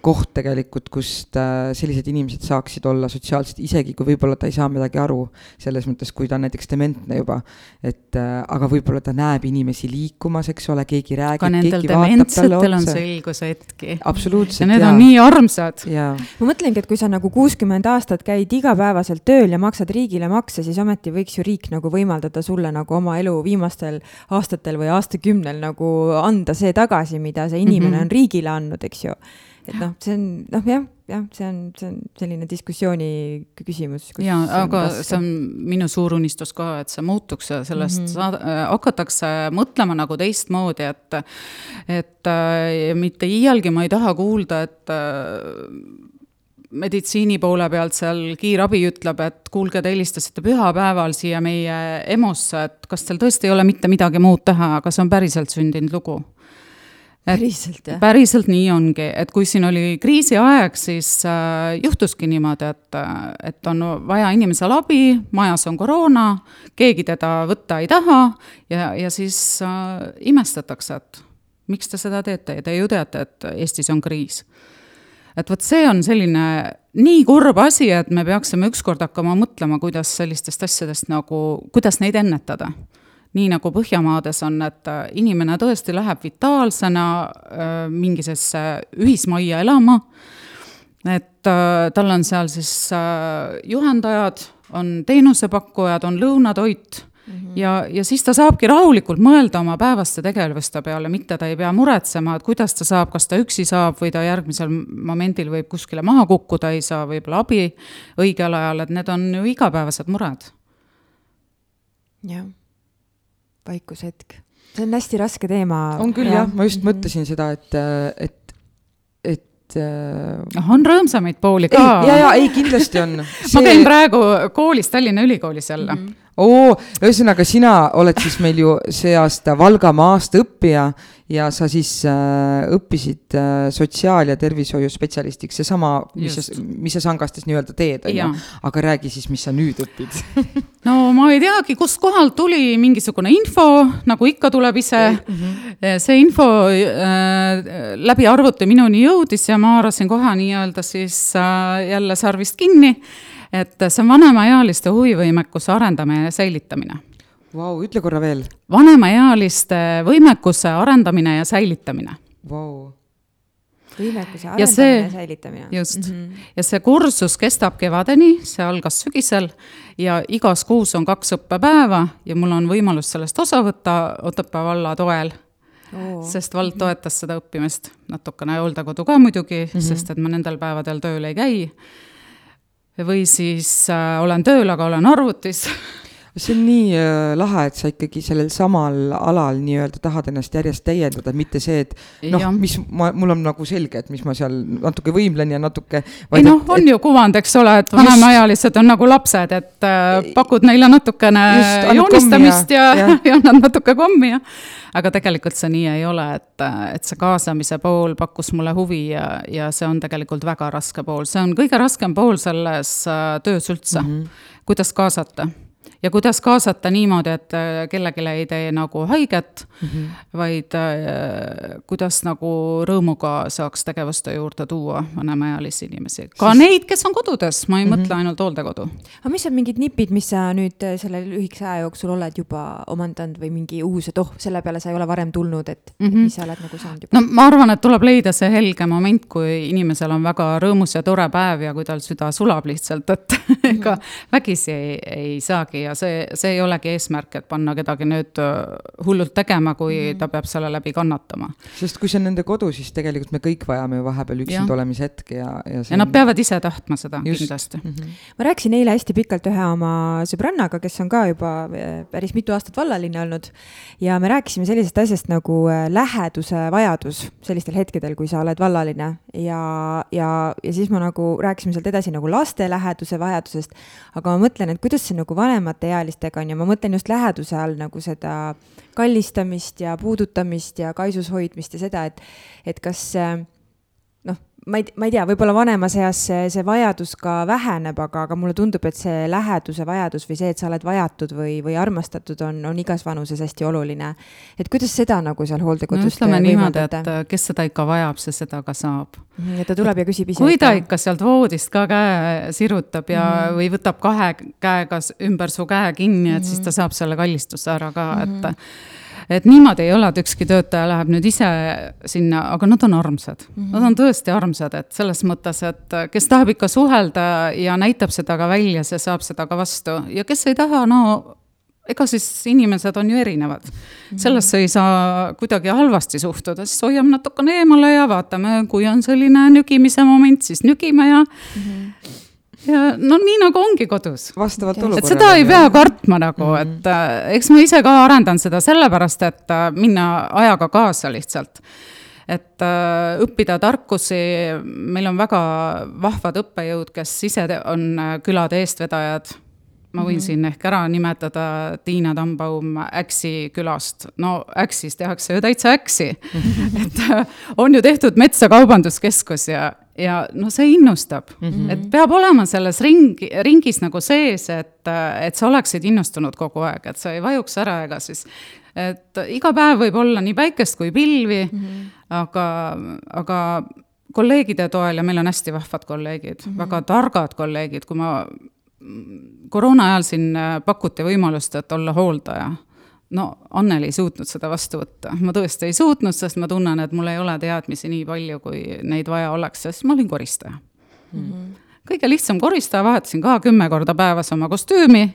koht tegelikult, kust äh, sellised inimesed saaksid olla sotsiaalselt, isegi kui võib-olla ta ei saa midagi aru, selles mõttes, kui ta on näiteks dementne juba. et äh, aga võib-olla ta näeb inimesi liikumas, eks ole, keegi räägib. ka nendel dementsetel on selgushetki. absoluutselt. ja need ja. on nii armsad. ma mõtlengi, et kui sa nagu kuuskümmend aastat käid igapäevaselt tööl ja maksad riigile makse, siis ometi võiks ju riik nagu võimaldada sulle nagu oma elu viimastel aastatel või aastakümnel nagu anda see tagasi, mida see inimene mm -hmm. on riigile andnud, eks ju et noh, see on noh, jah, jah, see on, see on selline diskussiooni küsimus. ja, aga raske. see on minu suur unistus ka, et see muutuks ja sellest mm -hmm. saada, äh, hakatakse mõtlema nagu teistmoodi, et, et äh, mitte iialgi ma ei taha kuulda, et äh, meditsiini poole pealt seal kiirabi ütleb, et kuulge, te helistasite pühapäeval siia meie EMO-sse, et kas teil tõesti ei ole mitte midagi muud teha, aga see on päriselt sündinud lugu päriselt, jah? päriselt nii ongi, et kui siin oli kriisiaeg, siis äh, juhtuski niimoodi, et, et on vaja inimesel abi, majas on koroona, keegi teda võtta ei taha ja, ja siis äh, imestatakse, et miks te seda teete ja te ju teate, et Eestis on kriis. et vot see on selline nii kurb asi, et me peaksime ükskord hakkama mõtlema, kuidas sellistest asjadest nagu, kuidas neid ennetada nii nagu Põhjamaades on, et äh, inimene tõesti läheb vitaalsena äh, mingisesse ühismajja elama, et äh, tal on seal siis juhendajad, on teenusepakkujad, on lõunatoit Mm -hmm. ja, ja siis ta saabki rahulikult mõelda oma päevaste tegevuste peale, mitte ta ei pea muretsema, et kuidas ta saab, kas ta üksi saab või ta järgmisel momendil võib kuskile maha kukkuda, ei saa võib-olla abi õigel ajal, et need on ju igapäevased mured. jah vaikushetk. see on hästi raske teema. on küll jah, jah., ma just -hmm. mõtlesin seda, et, et, et noh, on rõõmsamaid pooli ka. ja, ja ei, kindlasti on see.... ma käin praegu koolis, Tallinna Ülikoolis jälle mm. -hmm oo, ühesõnaga sina oled siis meil ju see aasta Valgamaa aasta õppija ja sa siis äh, õppisid äh, sotsiaal- ja tervishoiuspetsialistiks, seesama, mis sa, mis sa Sangastes nii-öelda teed, on ju. aga räägi siis, mis sa nüüd õpid no ma ei teagi, kustkohalt tuli mingisugune info, nagu ikka tuleb ise mm. -hmm. see info äh, läbi arvuti minuni jõudis ja ma haarasin kohe nii-öelda siis äh, jälle sarvist kinni. Et see on vanemaealiste huvivõimekuse arendamine ja säilitamine Vau, ütle korra veel. vanemaealiste võimekuse arendamine ja säilitamine. Vau võimekuse arendamine ja, see, ja säilitamine. just mm, -hmm. ja see kursus kestab kevadeni, see algas sügisel ja igas kuus on kaks õppepäeva ja mul on võimalus sellest osa võtta Otepää valla toel oh.. sest vald toetas seda õppimist, natukene hooldekodu ka muidugi mm, -hmm. sest et ma nendel päevadel tööl ei käi. Või siis äh, olen tööl, aga olen arvutis see on nii äh, lahe, et sa ikkagi sellel samal alal nii-öelda tahad ennast järjest täiendada, mitte see, et noh, mis ma, mul on nagu selge, et mis ma seal natuke võimlen ja natuke. ei noh, on et, ju kuvand, eks ole, et vanemaealised on nagu lapsed, et äh, pakud neile natukene just, joonistamist ja, ja, ja, ja annad natuke kommi ja aga tegelikult see nii ei ole, et, et see kaasamise pool pakkus mulle huvi ja, ja see on tegelikult väga raske pool, see on kõige raskem pool selles äh, töös üldse. Mm, -hmm. kuidas kaasata ja kuidas kaasata niimoodi, et äh, kellelegi ei tee nagu haiget mm, -hmm. vaid äh, kuidas nagu rõõmuga saaks tegevuste juurde tuua vanemaealisi inimesi. ka siis... neid, kes on kodudes, ma ei mm -hmm. mõtle ainult hooldekodu. aga mis on mingid nipid, mis sa nüüd äh, selle lühikese aja jooksul oled juba omandanud või mingi uus, et oh, selle peale sa ei ole varem tulnud, et mm -hmm. mis sa oled nagu saanud juba? no ma arvan, et tuleb leida see helge moment, kui inimesel on väga rõõmus ja tore päev ja kui tal süda sulab lihtsalt, et ega mm -hmm. vägisi ei, ei saagi ja see, see ei olegi eesmärk, et panna kedagi nüüd äh, hullult tegema, kui mm ta peab selle läbi kannatama. sest kui see on nende kodu, siis tegelikult me kõik vajame ju vahepeal üksinda olemise hetki ja, ja ja nad peavad ise tahtma seda Just. kindlasti mm. -hmm. ma rääkisin eile hästi pikalt ühe oma sõbrannaga, kes on ka juba äh, päris mitu aastat vallaline olnud ja me rääkisime sellisest asjast nagu äh, läheduse vajadus sellistel hetkedel, kui sa oled vallaline ja, ja, ja siis ma nagu rääkisime sealt edasi nagu laste läheduse vajadusest, aga ma mõtlen, et kuidas see nagu vanemateealistega on ja ma mõtlen just läheduse all nagu seda kallistamist ja puudutamist ja kaisus hoidmist ja seda, et, et kas noh, ma ei, ma ei tea, võib-olla vanemas eas see, see vajadus ka väheneb, aga, aga mulle tundub, et see läheduse vajadus või see, et sa oled vajatud või, või armastatud, on, on igas vanuses hästi oluline. et kuidas seda nagu seal hooldekodus no ütleme niimoodi, et kes seda ikka vajab, see seda ka saab. Ja ta tuleb ja küsib ise. kui ta ikka sealt voodist ka käe sirutab ja mm, -hmm. või võtab kahe käega ümber su käe kinni, et mm -hmm. siis ta mhm. saab selle kallistuse ära ka mm, -hmm. et mhm et niimoodi ei ole, et ükski töötaja läheb nüüd ise sinna, aga nad on armsad mm. -hmm. Nad on tõesti armsad, et selles mõttes, et kes tahab ikka suhelda ja näitab seda ka välja, see saab seda ka vastu ja kes ei taha, no ega siis inimesed on ju erinevad. -hmm. sellesse ei saa kuidagi halvasti suhtuda, siis hoiame natukene eemale ja vaatame, kui on selline nügimise moment, siis nügime ja mm. -hmm ja no nii nagu ongi kodus. vastavalt olukorrale. et seda ei pea kartma nagu mm, -hmm. et äh, eks ma ise ka arendan seda sellepärast, et äh, minna ajaga kaasa lihtsalt. et äh, õppida tarkusi, meil on väga vahvad õppejõud, kes ise on äh, külade eestvedajad ma võin mm -hmm. siin ehk ära nimetada Tiina Tambaum Äksi külast. no Äksis tehakse ju täitsa äksi et on ju tehtud Metsa Kaubanduskeskus ja, ja noh, see innustab mm, -hmm. et peab olema selles ringi, ringis nagu sees, et, et sa oleksid innustunud kogu aeg, et sa ei vajuks ära ega siis, et iga päev võib olla nii päikest kui pilvi mm, -hmm. aga, aga kolleegide toel ja meil on hästi vahvad kolleegid mm, -hmm. väga targad kolleegid, kui ma koroona ajal siin pakuti võimalust, et olla hooldaja no Anneli ei suutnud seda vastu võtta, ma tõesti ei suutnud, sest ma tunnen, et mul ei ole teadmisi nii palju, kui neid vaja oleks, sest ma olin koristaja mm. -hmm. kõige lihtsam koristaja, vahetasin ka kümme korda päevas oma kostüümi,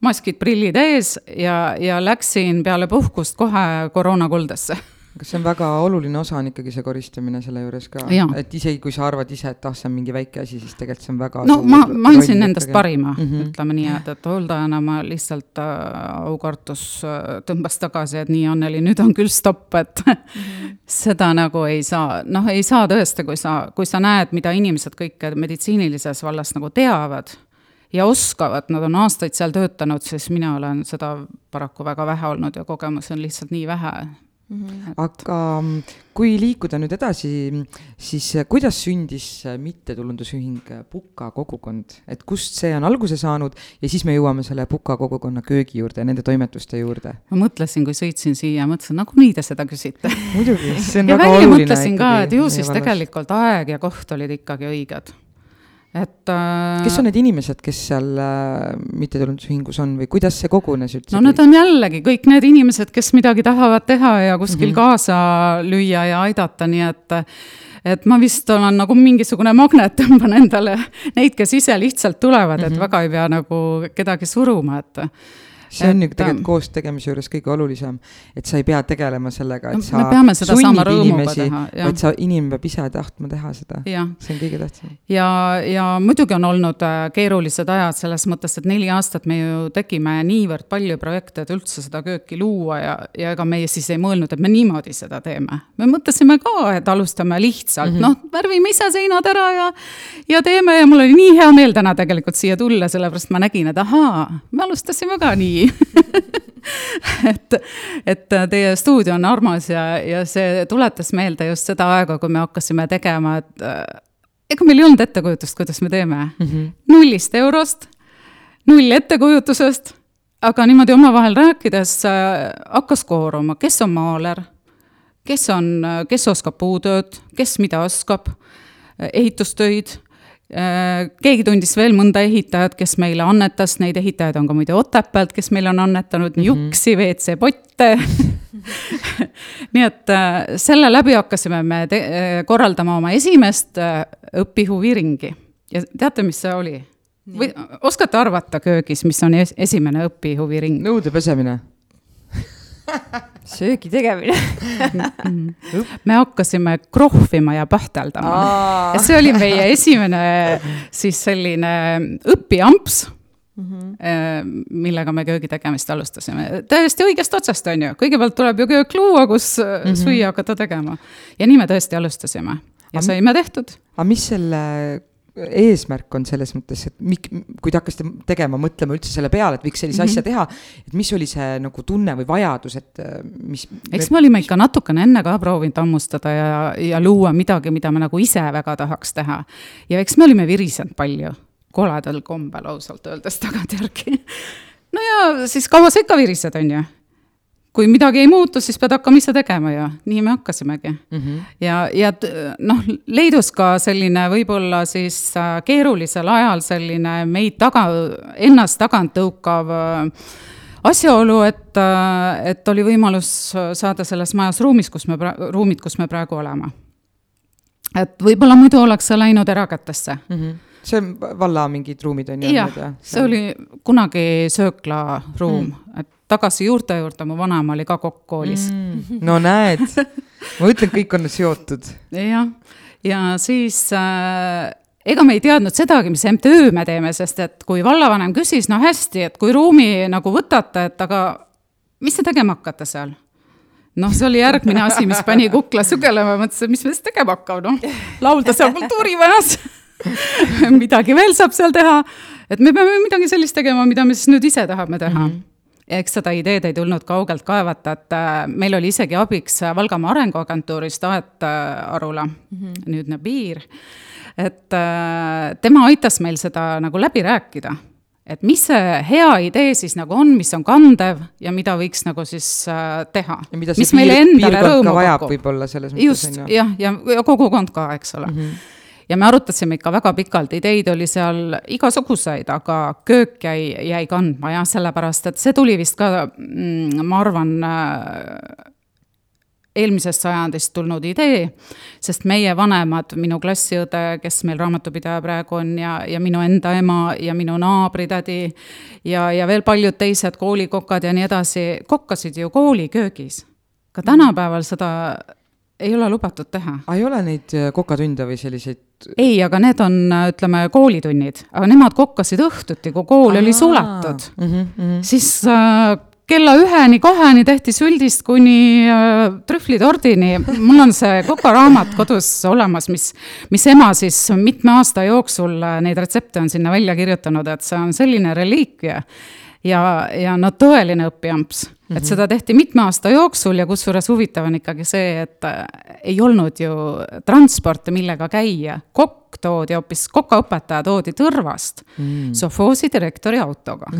maskid, prillid ees ja, ja läksin peale puhkust kohe koroonakuldesse kas see on väga oluline osa on ikkagi see koristamine selle juures ka, et isegi kui sa arvad ise, et ah, see on mingi väike asi, siis tegelikult see on väga no ma, ma andsin endast parima mm, -hmm. ütleme nii, et, et hooldajana ma lihtsalt äh, aukartus äh, tõmbas tagasi, et nii, Anneli, nüüd on küll stopp, et mm -hmm. seda nagu ei saa, noh, ei saa tõesti, kui sa, kui sa näed, mida inimesed kõik meditsiinilises vallas nagu teavad ja oskavad, nad on aastaid seal töötanud, siis mina olen seda paraku väga vähe olnud ja kogemusi on lihtsalt nii vähe Mm -hmm. aga mm, kui liikuda nüüd edasi, siis äh, kuidas sündis äh, mittetulundusühing äh, Puka kogukond, et kust see on alguse saanud ja siis me jõuame selle Puka kogukonna köögi juurde ja nende toimetuste juurde. ma mõtlesin, kui sõitsin siia, mõtlesin, nagunii te seda küsite. muidugi, see on väga oluline. mõtlesin ka, et ju siis tegelikult aeg ja koht olid ikkagi õiged et äh, kes on need inimesed, kes seal äh, mittetulundusühingus on või kuidas see kogunes üldse? no need on jällegi kõik need inimesed, kes midagi tahavad teha ja kuskil mm -hmm. kaasa lüüa ja aidata, nii et et ma vist olen nagu mingisugune magnet, tõmban endale neid, kes ise lihtsalt tulevad mm, -hmm. et mhm. väga ei pea nagu kedagi suruma, et see on ju tegelikult koos tegemise juures kõige olulisem, et sa ei pea tegelema sellega, et sa sunnid inimesi, vaid sa, inimene peab ise tahtma teha seda. see on kõige tähtsam. ja, ja muidugi on olnud äh, keerulised ajad selles mõttes, et neli aastat me ju tegime niivõrd palju projekte, et üldse seda kööki luua ja, ja ega meie siis ei mõelnud, et me niimoodi seda teeme. me mõtlesime ka, et alustame lihtsalt mm, -hmm. noh, värvime ise seinad ära ja, ja teeme ja mul oli nii hea meel täna tegelikult siia tulla, sellepärast ma nägin, et ahaa, me alustasime ka nii et, et teie stuudio on armas ja, ja see tuletas meelde just seda aega, kui me hakkasime tegema, et äh, ega meil ei olnud ettekujutust, kuidas me teeme mm. -hmm. nullist eurost, null ettekujutusest aga niimoodi omavahel rääkides äh, hakkas kooruma, kes on maaler, kes on, kes oskab puutööd, kes mida oskab, ehitustöid keegi tundis veel mõnda ehitajat, kes meile annetas, neid ehitajaid on ka muide Otepäält, kes meile on annetanud nii mm -hmm. juksi, WC-potte nii et selle läbi hakkasime me korraldama oma esimest õpihuviringi ja teate, mis see oli? või oskate arvata köögis, mis on es esimene õpihuviring? nõude pesemine söögi tegemine me hakkasime krohvima ja pähteldama. ja see oli meie esimene siis selline õpiamps Mm -hmm. millega me köögi tegemist alustasime. täiesti õigest otsast, on ju, kõigepealt tuleb ju köök luua, kus mm -hmm. süüa hakata tegema. ja nii me tõesti alustasime ja saime tehtud. aga mis selle eesmärk on selles mõttes, et mik-, kui te hakkasite tegema, mõtlema üldse selle peale, et võiks sellise mm -hmm. asja teha, et mis oli see nagu tunne või vajadus, et äh, mis eks me olime ikka natukene enne ka proovinud hammustada ja, ja luua midagi, mida me nagu ise väga tahaks teha. ja eks me olime virisenud palju, koledal kombel ausalt öeldes tagantjärgi no ja siis kaua sa ikka virised, on ju kui midagi ei muutu, siis pead hakkama ise tegema ja nii me hakkasimegi mm. -hmm. ja, ja noh, leidus ka selline võib-olla siis äh, keerulisel ajal selline meid taga, ennast tagant tõukav äh, asjaolu, et, äh, et oli võimalus saada selles majas ruumis, kus me, ruumid, kus me praegu oleme. et võib-olla muidu oleks see läinud erakätesse mm. -hmm see on valla mingid ruumid on ju? jah, see oli kunagi sööklaruum mm., et tagasi juurte juurde, mu vanaema oli ka kokk koolis mm,. no näed, ma ütlen, kõik on seotud. jah, ja siis äh, ega me ei teadnud sedagi, mis MTÜ me teeme, sest et kui vallavanem küsis, no hästi, et kui ruumi nagu võtate, et aga mis te tegema hakkate seal? noh, see oli järgmine asi, mis pani kukla sügelema, mõtlesin, mis me siis tegema hakkame, noh, laulda seal kultuurimajas midagi veel saab seal teha, et me peame midagi sellist tegema, mida me siis nüüd ise tahame teha mm. -hmm eks seda ideed ei tulnud kaugelt kaevata, et äh, meil oli isegi abiks Valgamaa Arenguagentuurist Aet äh, Arula mm, -hmm. nüüdne piir. et äh, tema aitas meil seda nagu läbi rääkida, et mis see hea idee siis nagu on, mis on kandev ja mida võiks nagu siis teha. mis meile endale rõõmu pakub. võib-olla selles mõttes. just, jah, ja, ja kogukond ka, eks ole mm. -hmm ja me arutasime ikka väga pikalt, ideid oli seal igasuguseid, aga köök jäi, jäi kandma jah, sellepärast et see tuli vist ka, mm, ma arvan, äh, eelmisest sajandist tulnud idee, sest meie vanemad, minu klassiõde, kes meil raamatupidaja praegu on ja, ja minu enda ema ja minu naabritädi ja, ja veel paljud teised koolikokad ja nii edasi, kokkasid ju kooliköögis. ka tänapäeval seda ei ole lubatud teha. ei ole neid äh, kokatunde või selliseid? ei, aga need on, äh, ütleme, koolitunnid, aga nemad kokkasid õhtuti, kui kool Aa, oli suletud mm. -hmm, mm -hmm. siis äh, kella üheni, kaheni tehti süldist kuni äh, trühvlitordini. mul on see kokaraamat kodus olemas, mis, mis ema siis mitme aasta jooksul äh, neid retsepte on sinna välja kirjutanud, et see on selline reliikvia ja, ja no tõeline õpiamps mm. -hmm. et mhm. seda tehti mitme aasta jooksul ja kusjuures huvitav on ikkagi see, et äh, ei olnud ju transporti, millega käia. kokk toodi hoopis, kokaõpetaja toodi Tõrvast mm. sovhoosi direktori autoga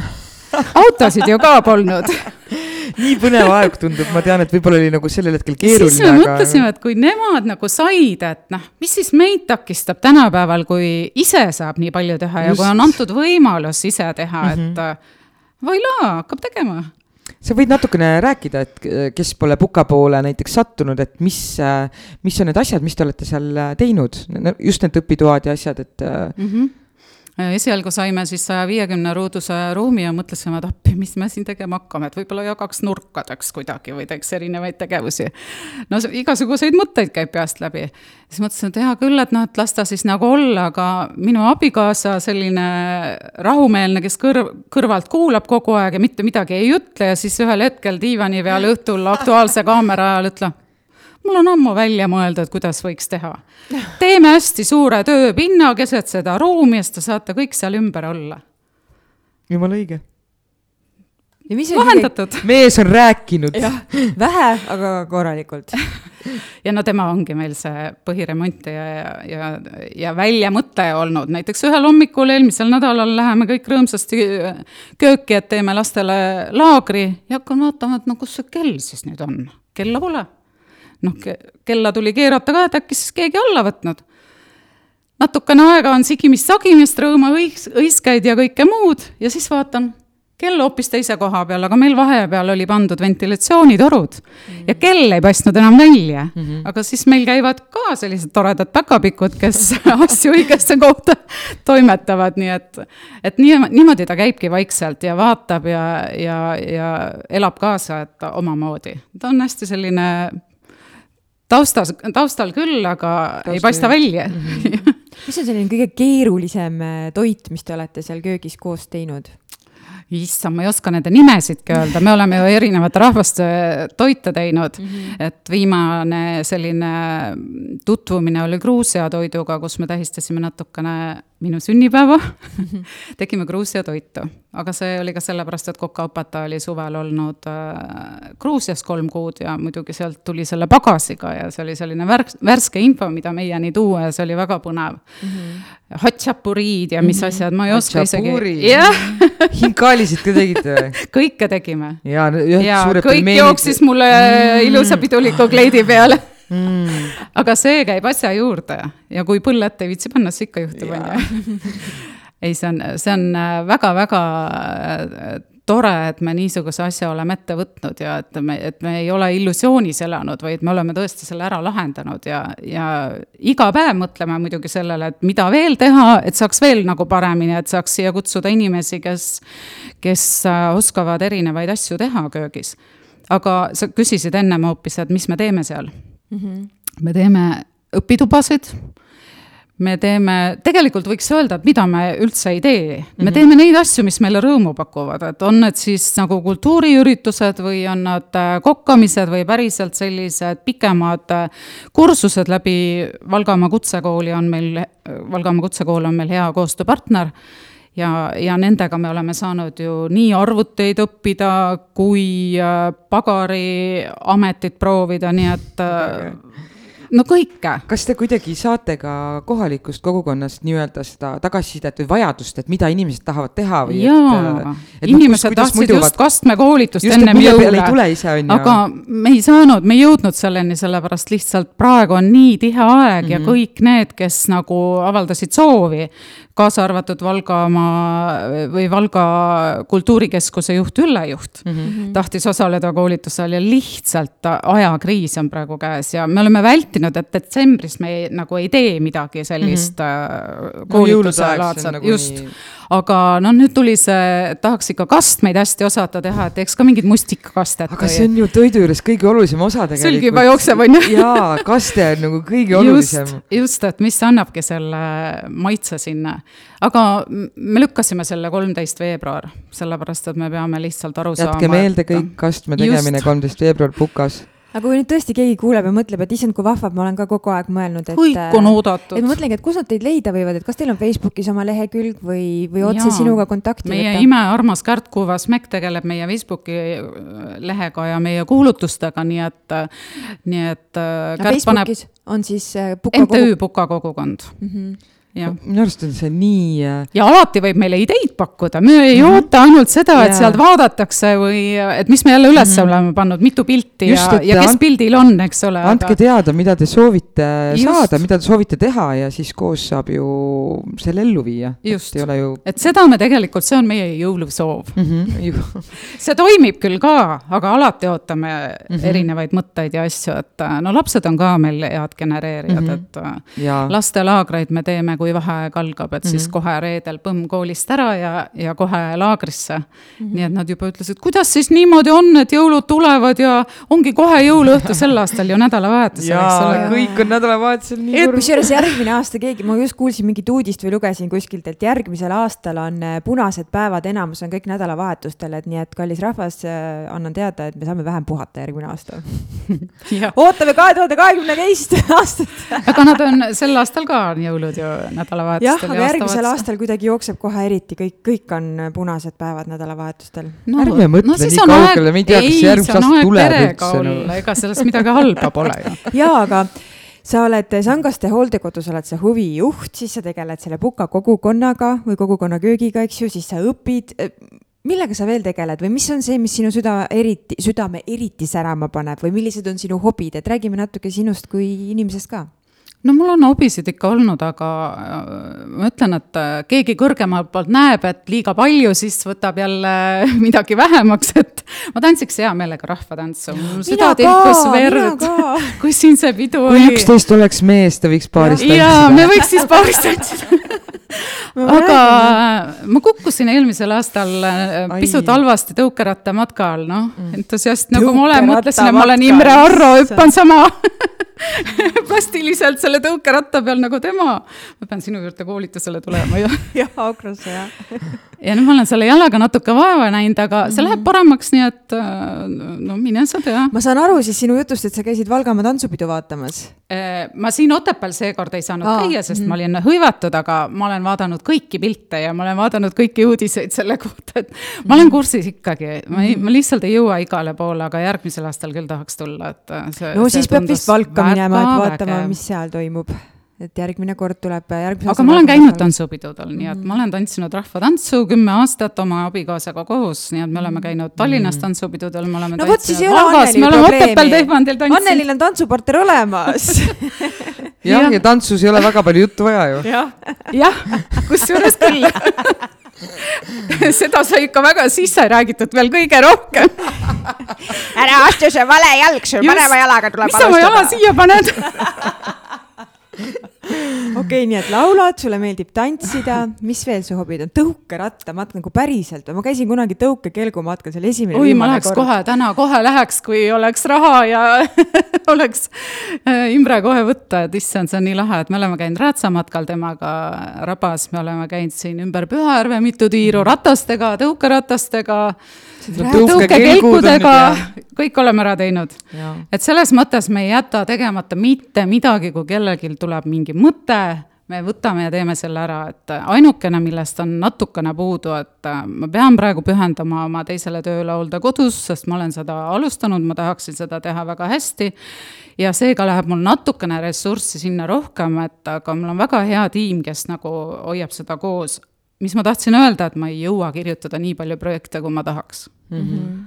autosid ju ka polnud nii põnev aeg tundub, ma tean, et võib-olla oli nagu sellel hetkel keeruline. siis me aga... mõtlesime, et kui nemad nagu said, et noh, mis siis meid takistab tänapäeval, kui ise saab nii palju teha Just. ja kui on antud võimalus ise teha mm, -hmm. et mhm voilaa, hakkab tegema sa võid natukene rääkida, et kes pole Puka poole näiteks sattunud, et mis, mis on need asjad, mis te olete seal teinud, just need õpitoad ja asjad, et mm. -hmm esialgu saime siis saja viiekümne ruuduse ruumi ja mõtlesime, et appi, mis me siin tegema hakkame, et võib-olla jagaks nurkadeks kuidagi või teeks erinevaid tegevusi. no igasuguseid mõtteid käib peast läbi. siis mõtlesin, et hea küll, et noh, et las ta siis nagu olla, aga minu abikaasa selline rahumeelne, kes kõrv, kõrvalt kuulab kogu aeg ja mitte midagi ei ütle ja siis ühel hetkel diivani peal õhtul Aktuaalse kaamera ajal ütleb mul on ammu välja mõeldud, kuidas võiks teha. teeme hästi suure tööpinna keset seda ruumi ja siis te saate kõik seal ümber olla. jumala õige. lahendatud mees on rääkinud. vähe, aga korralikult. ja no tema ongi meil see põhiremont ja, ja, ja, ja väljamõte olnud, näiteks ühel hommikul eelmisel nädalal läheme kõik rõõmsasti kööki, et teeme lastele laagri ja hakkan vaatama, et no kus see kell siis nüüd on, kella pole. noh, kella tuli keerata ka, et äkki siis keegi alla võtnud natukene aega on sigimist-sagimist, rõõma õis-, õiskeid ja kõike muud ja siis vaatan, kell hoopis teise koha peal, aga meil vahepeal oli pandud ventilatsioonitorud mm. ja kell ei paistnud enam välja mm. -hmm. aga siis meil käivad ka sellised toredad päkapikud, kes asju õigesse kohta toimetavad, nii et, et nii, niimoodi ta käibki vaikselt ja vaatab ja, ja, ja elab kaasa, et omamoodi. ta on hästi selline taustas, taustal küll, aga taustal ei paista välja mm. -hmm. mis on selline kõige keerulisem äh, toit, mis te olete seal köögis koos teinud? issand, ma ei oska nende nimesidki öelda, me oleme ju erinevate rahvaste toite teinud mm. -hmm. et viimane selline tutvumine oli Gruusia toiduga, kus me tähistasime natukene minu sünnipäeva. -hmm. tegime Gruusia toitu, aga see oli ka sellepärast, et kokaõpetaja oli suvel olnud äh, Gruusias kolm kuud ja muidugi sealt tuli selle pagasiga ja see oli selline värk, värske info, mida meieni tuua ja see oli väga põnev mm. -hmm. Hatšapuriid ja mis mm -hmm. asjad, ma ei oska isegi. jah, hinkaalisid ka tegite või? kõike tegime ja ühed suured kõik pelmeenid- jooksis mulle mm. ilusa piduliku kleidi peale. mm.. aga see käib asja juurde ja kui põll ette ei viitsi panna, siis ikka juhtub, onju. ei, see on, see on väga-väga tore, et me niisuguse asja oleme ette võtnud ja et me, et me ei ole illusioonis elanud, vaid me oleme tõesti selle ära lahendanud ja, ja iga päev mõtleme muidugi sellele, et mida veel teha, et saaks veel nagu paremini, et saaks siia kutsuda inimesi, kes, kes äh, oskavad erinevaid asju teha köögis. aga sa küsisid ennem hoopis, et mis me teeme seal mm. -hmm. me teeme õpitubasid me teeme, tegelikult võiks öelda, et mida me üldse ei tee. me mm -hmm. teeme neid asju, mis meile rõõmu pakuvad, et on need siis nagu kultuuriüritused või on nad äh, kokkamised või päriselt sellised pikemad äh, kursused läbi Valgamaa kutsekooli on meil, Valgamaa kutsekool on meil hea koostööpartner ja, ja nendega me oleme saanud ju nii arvuteid õppida kui äh, pagariametit proovida, nii et äh, no kõike. Kas te kuidagi saate ka kohalikust kogukonnast nii-öelda seda tagasisidet või vajadust, et mida inimesed tahavad teha või jaa, et noh, inimesed kuidas tahtsid muidu just kastmekoolitust just, ennem jõule aga me ei saanud, me ei jõudnud selleni, sellepärast lihtsalt praegu on nii tihe aeg mm -hmm. ja kõik need, kes nagu avaldasid soovi, kaasa arvatud Valgamaa või Valga kultuurikeskuse juht Ülle Juht mm, -hmm. tahtis osaleda koolitusel ja lihtsalt ajakriis on praegu käes ja me oleme vältinud, et detsembris me ei, nagu ei tee midagi sellist mm -hmm. koolituse laadset, just aga noh, nüüd tuli see, tahaks ikka kastmeid hästi osata teha, et teeks ka mingit mustikakastet. aga see on ju toidu juures kõige olulisem osa tegelikult. Sülg juba jookseb, on ju? jaa, kaste on nagu kõige olulisem just, just, et mis annabki selle maitse sinna. Aga me lükkasime selle kolmteist veebruar, sellepärast et me peame lihtsalt aru saama. jätke meelde kõik, kastme tegemine kolmteist veebruar Pukas. aga kui nüüd tõesti keegi kuuleb ja mõtleb, et issand, kui vahvad, ma olen ka kogu aeg mõelnud, et. kõik on oodatud et ma. mõtlengi, et kus nad teid leida võivad, et kas teil on Facebookis oma lehekülg või, või otse Jaa. sinuga kontakti meie võtta? imearmas Kärt Kuvasmäk tegeleb meie Facebooki lehega ja meie kuulutustega, nii et, nii et äh, Kärt paneb Facebookis on siis äh, Puka MTÜ Puka kogukond, mm. -hmm. Minu arust on see nii äh, ja alati võib meile ideid pakkuda, me ei mm -hmm. oota ainult seda, et Jaa. sealt vaadatakse või et mis me jälle üles mm -hmm. oleme pannud, mitu pilti Just, ja ja kes pildil on, eks ole. andke teada, mida te soovite Just. saada, mida te soovite teha ja siis koos saab ju selle ellu viia. Just. ju et seda me tegelikult, see on meie jõulusoov. mm. -hmm. see toimib küll ka, aga alati ootame mm. -hmm. erinevaid mõtteid ja asju, et äh, no lapsed on ka meil head genereerijad mm. -hmm. et äh, ja lastelaagreid me teeme, kui vaheaeg algab, et mm -hmm. siis Mhm. kohe reedel põmm koolist ära ja, ja kohe laagrisse mm. -hmm. nii et nad juba ütlesid, kuidas siis niimoodi on, et jõulud tulevad ja ongi kohe jõuluõhtu sel aastal ju nädalavahetusel, eks ole. kõik on nädalavahetusel nii kurb. kusjuures järgmine aasta keegi, ma just kuulsin mingit uudist või lugesin kuskilt, et järgmisel aastal on äh, punased päevad, enamus on kõik nädalavahetustel, et nii et kallis rahvas, annan teada, et me saame vähem puhata järgmine aasta. ootame kahe tuhande kahekümne teist aastat. aga nad on sel aastal ka on jõulud ju nädalavahetustel. jah, aga järgmisel aastal kuidagi jookseb kohe eriti, kõik, kõik on punased päevad nädalavahetustel no,. ärme mõtle no, nii kaugele, me ei tea, kas järgmine aasta tuleb üldse. No. ega sellest midagi halba pole ju. jaa, aga sa oled Sangaste hooldekodus, oled sa huvijuht, siis sa tegeled selle puka kogukonnaga või kogukonna köögiga, eks ju, siis sa õpid millega sa veel tegeled või mis on see, mis sinu süda eriti, südame eriti särama paneb või millised on sinu hobid, et räägime natuke sinust kui inimesest ka no mul on hobisid ikka olnud, aga äh, ma ütlen, et äh, keegi kõrgemalt poolt näeb, et liiga palju, siis võtab jälle midagi vähemaks, et ma tantsiks hea meelega rahvatantsu. süda tilkus verd, kui siin see pidu kui oli. kui üksteist oleks mees, ta võiks paaris tantsida. jaa, me võiks siis paaris tantsida aga ma kukkusin eelmisel aastal äh, Ai. pisut halvasti tõukeratamatkal, noh mm., entusiast nagu ma olen, mõtlesin, et ma olen Imre Arro, hüppan sama plastiliselt selle tõukeratta peal nagu tema. ma pean sinu juurde koolitusele tulema ju. jah, Aukrusse jah ja nüüd ma olen selle jalaga natuke vaeva näinud, aga see mm -hmm. läheb paremaks, nii et äh, no mine sa tea. ma saan aru siis sinu jutust, et sa käisid Valgamaa tantsupidu vaatamas. Äh, ma siin Otepääl seekord ei saanud Aa, käia, sest mm -hmm. ma olin hõivatud, aga ma olen vaadanud kõiki pilte ja ma olen vaadanud kõiki uudiseid selle kohta, et ma olen kursis ikkagi. ma ei, ma lihtsalt ei jõua igale poole, aga järgmisel aastal küll tahaks tulla, et äh, see. no see siis peab vist Valka minema, et vaatama, mis seal toimub et järgmine kord tuleb järgmise aga ma olen käinud tantsupidudel, nii et ma olen tantsinud rahvatantsu kümme aastat oma abikaasaga koos, nii et me oleme käinud Tallinnas tantsupidudel, me oleme no vot, siis ei ole Annelil probleemi. Annelil on tantsupartner olemas jah, ja tantsus ei ole väga palju juttu vaja ju. jah, jah, kusjuures küll. Seda sai ikka väga sisse räägitud veel kõige rohkem. Ära astu see vale jalg, sul parema jalaga tuleb alustada. mis sa oma jala siia paned okei okay,, nii et laulad, sulle meeldib tantsida, mis veel su hobid on? tõukerattamatk nagu päriselt või? ma käisin kunagi tõukekelgumatkal, see oli esimene. oi, ma läheks kord. kohe täna, kohe läheks, kui oleks raha ja oleks äh, Imre kohe võtta, et issand, see on nii lahe, et me oleme käinud räätsamatkal temaga Rabas, me oleme käinud siin ümber Pühajärve mitu tiiru ratastega, tõukeratastega tõukekelkudega, kõik oleme ära teinud. et selles mõttes me ei jäta tegemata mitte midagi, kui kellelgi tuleb mingi mõte, me võtame ja teeme selle ära, et ainukene, millest on natukene puudu, et ma pean praegu pühendama oma teisele tööle hooldekodus, sest ma olen seda alustanud, ma tahaksin seda teha väga hästi. ja seega läheb mul natukene ressurssi sinna rohkem, et aga mul on väga hea tiim, kes nagu hoiab seda koos mis ma tahtsin öelda, et ma ei jõua kirjutada nii palju projekte, kui ma tahaks mm. -hmm.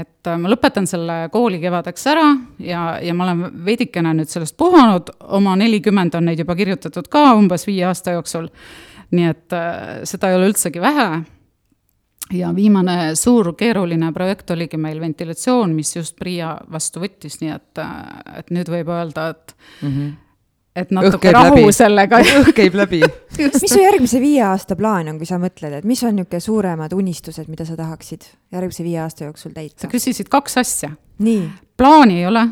Et äh, ma lõpetan selle kooli kevadeks ära ja, ja ma olen veidikene nüüd sellest puhanud, oma nelikümmend on neid juba kirjutatud ka umbes viie aasta jooksul. nii et äh, seda ei ole üldsegi vähe. ja viimane suur keeruline projekt oligi meil ventilatsioon, mis just PRIA vastu võttis, nii et, äh, et nüüd võib öelda, et mm -hmm et natuke rahu läbi. sellega. õhk käib läbi mis su järgmise viie aasta plaan on, kui sa mõtled, et mis on niisugune suuremad unistused, mida sa tahaksid järgmise viie aasta jooksul täita? sa küsisid kaks asja. nii. plaani ei ole.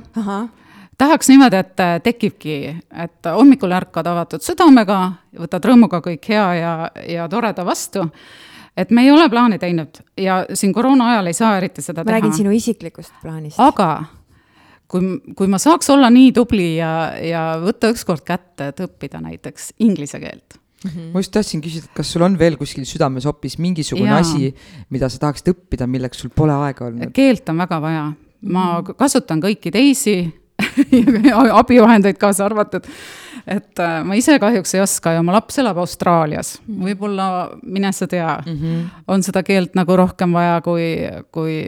tahaks niimoodi, et äh, tekibki, et hommikul ärkad avatud südamega, võtad rõõmuga kõik hea ja, ja toreda vastu et me ei ole plaani teinud ja siin koroona ajal ei saa eriti seda ma teha. ma räägin sinu isiklikust plaanist. aga kui, kui ma saaks olla nii tubli ja, ja võtta ükskord kätte, et õppida näiteks inglise keelt Mm -hmm. ma just tahtsin küsida, et kas sul on veel kuskil südames hoopis mingisugune Jaa. asi, mida sa tahaksid õppida, milleks sul pole aega olnud? keelt on väga vaja, ma -hmm. kasutan kõiki teisi abivahendeid kaasa arvatud et äh, ma ise kahjuks ei oska ja mu laps elab Austraalias, mhm. võib-olla, mine sa tea mm, -hmm. on seda keelt nagu rohkem vaja, kui, kui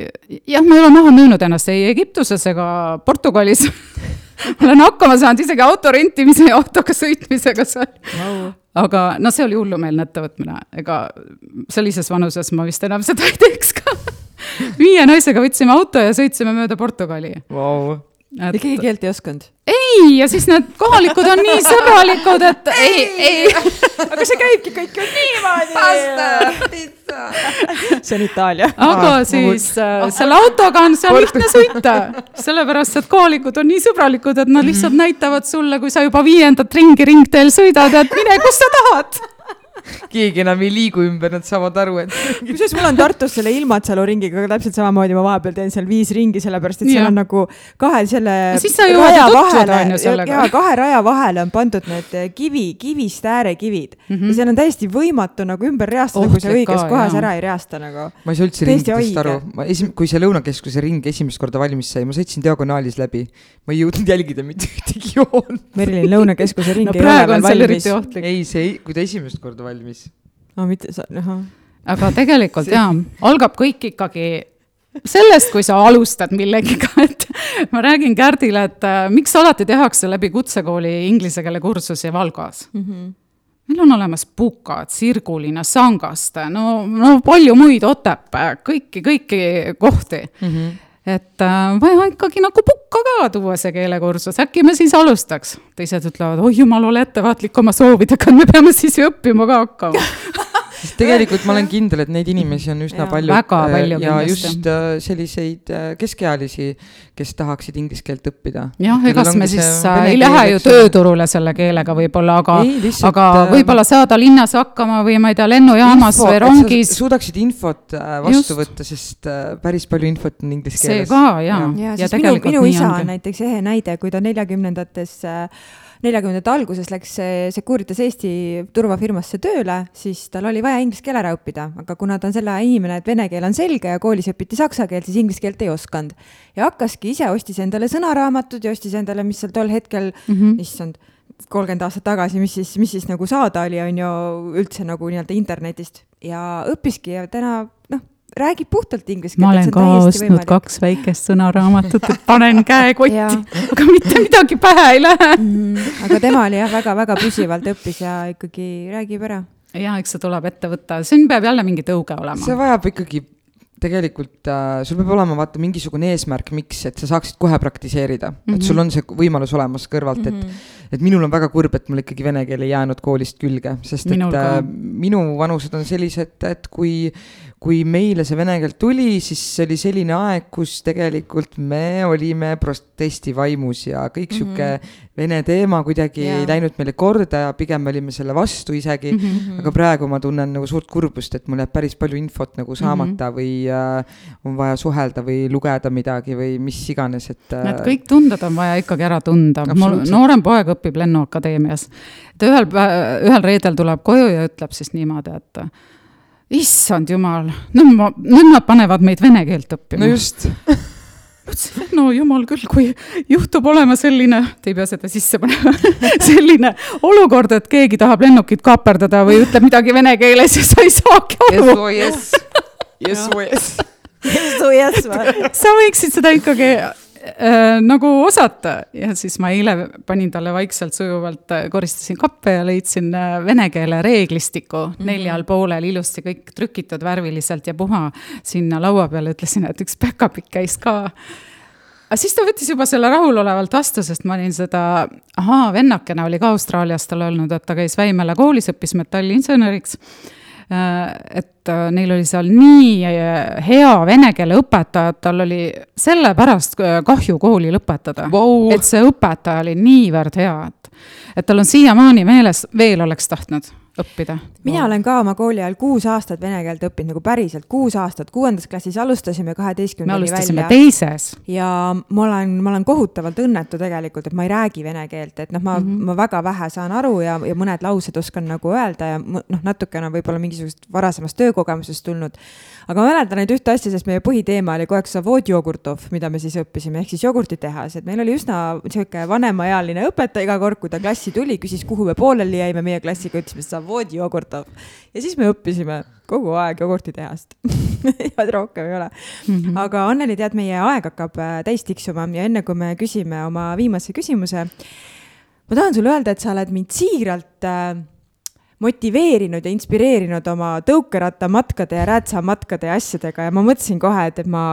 jah, ma ei ole maha müünud ennast ei Egiptuses ega Portugalis. Olen hakkama saanud isegi auto rentimise ja autoga sõitmisega seal. Wow.. aga no see oli hullumeelne ettevõtmine, ega sellises vanuses ma vist enam seda ei teeks ka. Viie naisega võtsime auto ja sõitsime mööda Portugali. Wow et.... ja keegi keelt ei osanud? ei, ja siis need kohalikud on nii sõbralikud, et ei, ei. aga see käibki kõik ju niimoodi. pasta, pitsa. see on Itaalia. aga ah, siis äh, selle autoga on seal lihtne sõita, sellepärast et kohalikud on nii sõbralikud, et nad lihtsalt mm -hmm. näitavad sulle, kui sa juba viiendat ringi ringteel sõidad, et mine, kus sa tahad keegi enam ei liigu ümber, nad saavad aru, et kusjuures mul on Tartus selle Ilmatsalu ringiga ka täpselt samamoodi, ma vahepeal teen seal viis ringi, sellepärast et seal Jah. on nagu kahe selle Ja siis sa jõuad ju tutvuda, on ju, sellega. ja kahe raja vahele on pandud need kivi, kivist äärekivid mm -hmm. ja seal on täiesti võimatu nagu ümber reastada, kui sa õiges ka, kohas jaa. ära ei reasta nagu. ma ei saa üldse Täiesti ringidest aru, ma esim-, kui see Lõunakeskuse ring esimest korda valmis sai, ma sõitsin diagonaalis läbi. ma ei jõudnud jälgida mitte ühtegi joont. Merilin Lõunakeskuse ring no ei ole veel seal valmis ei, see, kui ta esimest korda valmis. aa, mitte sa, ahah. aga tegelikult jaa, algab kõik ikkagi sellest, kui sa alustad millegiga, et ma räägin Kärdile, et äh, miks alati tehakse läbi kutsekooli inglise keele kursusi Valgas mm. -hmm. meil on olemas Pukad, Sirguline, Sangaste, no, no palju muid, Otepää, kõiki, kõiki kohti mm. -hmm et äh, vaja ikkagi nagu pukka ka tuua see keelekursus, äkki me siis alustaks. teised ütlevad, oi jumal, ole ettevaatlik oma soovidega, me peame siis ju õppima ka hakkama. sest tegelikult ma olen kindel, et neid inimesi on üsna Jaa. palju. Väga palju ja kindlasti. just äh, selliseid äh, keskealisi, kes tahaksid inglise keelt õppida. jah, egas me siis äh, ei lähe ju. tööturule selle keelega võib-olla, aga aga äh, võib-olla saada linnas hakkama või ma ei tea, lennujaamas või rongis. suudaksid infot äh, vastu Just. võtta, sest äh, päris palju infot on inglise see keeles. ka jaa ja, ja sest minu, tegelikult minu nii isa on näiteks ehe näide, kui ta neljakümnendates, neljakümnendate alguses läks Securitas Eesti turvafirmasse tööle, siis tal oli vaja inglise keel ära õppida, aga kuna ta on selle inimene, et vene keel on selge ja koolis õpiti saksa keelt, siis inglise keelt ei osanud. ja hakkaski ise, ostis endale sõnaraamatud ja ostis endale, mis seal tol hetkel mm. -hmm. issand, kolmkümmend aastat tagasi, mis siis, mis siis nagu saada oli, on ju üldse nagu nii-öelda internetist ja õppiski ja täna noh, räägib puhtalt inglise keelt. ma olen ka ostnud kaks väikest sõnaraamatut, et panen käekotti aga mitte midagi pähe ei lähe. mm,. aga tema oli jah, väga-väga püsivalt õppis ja ikkagi räägib ära. ja eks see tuleb ette võtta, siin peab jälle mingi tõuge olema see. vajab ikkagi tegelikult äh,, sul peab olema vaata mingisugune eesmärk, miks, et sa saaksid kohe praktiseerida mm, -hmm. et sul on see võimalus olemas kõrvalt mm, -hmm. et, et minul on väga kurb, et mul ikkagi vene keel ei jäänud koolist külge, sest Minul et äh, minu vanused on sellised, et kui, kui meile see vene keel tuli, siis see oli selline aeg, kus tegelikult me olime protesti vaimus ja kõik sihuke mm -hmm. vene teema kuidagi Jaa. ei läinud meile korda ja pigem me olime selle vastu isegi mm. -hmm. aga praegu ma tunnen nagu suurt kurbust, et mul jääb päris palju infot nagu saamata mm -hmm. või äh, on vaja suhelda või lugeda midagi või mis iganes, et äh, Need kõik tunded on vaja ikkagi ära tunda. mul noorem poeg õpib Lennuakadeemias. ta ühel, ühel reedel tuleb koju ja ütleb siis niimoodi, et issand jumal, nüüd ma, nüüd nad panevad meid vene keelt õppima. No just, mõtlesin, et no jumal küll, kui juhtub olema selline, te ei pea seda sisse panema, selline olukord, et keegi tahab lennukit kaaperdada või ütleb midagi vene keeles ja sa ei saagi aru. yes, yes, yes, sa võiksid seda ikkagi äh, nagu osata ja siis ma eile panin talle vaikselt sujuvalt, koristasin kappe ja leidsin äh, vene keele reeglistiku mm -hmm. neljal poolel ilusti kõik trükitud värviliselt ja puha sinna laua peale, ütlesin, et üks päkapikk käis ka aga siis ta võttis juba selle rahulolevalt vastu, sest ma olin seda, ahaa, vennakene oli ka Austraalias tal öelnud, et ta käis Väimäele koolis, õppis metallinseneriks. Et äh, neil oli seal nii äh, hea vene keele õpetaja, et tal oli sellepärast äh, kahju kooli lõpetada Vau. et see õpetaja oli niivõrd hea, et, et tal on siiamaani meeles, veel oleks tahtnud õppida. mina olen ka oma kooli ajal kuus aastat vene keelt õppinud nagu päriselt, kuus aastat, kuuendas klassis alustasime me kaheteistkümnendani alustasime välja. teises. ja ma olen, ma olen kohutavalt õnnetu tegelikult, et ma ei räägi vene keelt, et noh, ma mm. -hmm. ma väga vähe saan aru ja, ja mõned laused oskan nagu öelda ja noh, natukene võib-olla mingisugusest varasemast töökogemusest tulnud. Aga ma mäletan ainult ühte asja, sest meie põhiteema oli kogu aeg Savod-jogurtov, mida me siis õppisime, ehk siis jogurtitehas, et meil oli üsna sihuke vanemaealine õpetaja iga kord, kui ta klassi tuli, küsis, kuhu me pooleli jäime meie klassiga, ütlesime Savod-jogurtov. ja siis me õppisime kogu aeg jogurtitehast ja rohkem ei ole mm. -hmm. aga Anneli, tead, meie aeg hakkab äh, täis tiksuma ja enne kui me küsime oma viimase küsimuse, ma tahan sulle öelda, et sa oled mind siiralt äh, motiveerinud ja inspireerinud oma tõukerattamatkade ja räätsamatkade ja asjadega ja ma mõtlesin kohe, et, et ma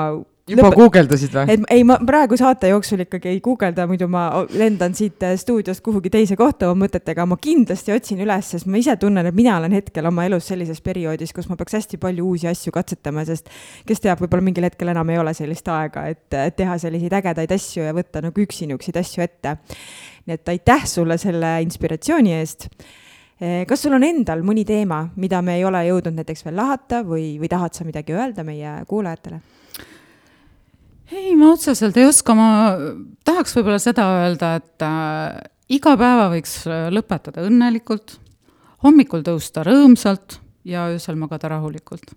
juba guugeldasid või? et ei, ma praegu saate jooksul ikkagi ei guugelda, muidu ma lendan siit äh, stuudiost kuhugi teise kohta oma mõtetega, ma kindlasti otsin üles, sest ma ise tunnen, et mina olen hetkel oma elus sellises perioodis, kus ma peaks hästi palju uusi asju katsetama, sest kes teab, võib-olla mingil hetkel enam ei ole sellist aega, et et teha selliseid ägedaid asju ja võtta nagu üksi niisuguseid asju ette. nii et aitäh sulle selle inspiratsiooni eest kas sul on endal mõni teema, mida me ei ole jõudnud näiteks veel lahata või, või tahad sa midagi öelda meie kuulajatele? ei, ma otseselt ei oska, ma tahaks võib-olla seda öelda, et äh, iga päeva võiks äh, lõpetada õnnelikult, hommikul tõusta rõõmsalt ja öösel magada rahulikult.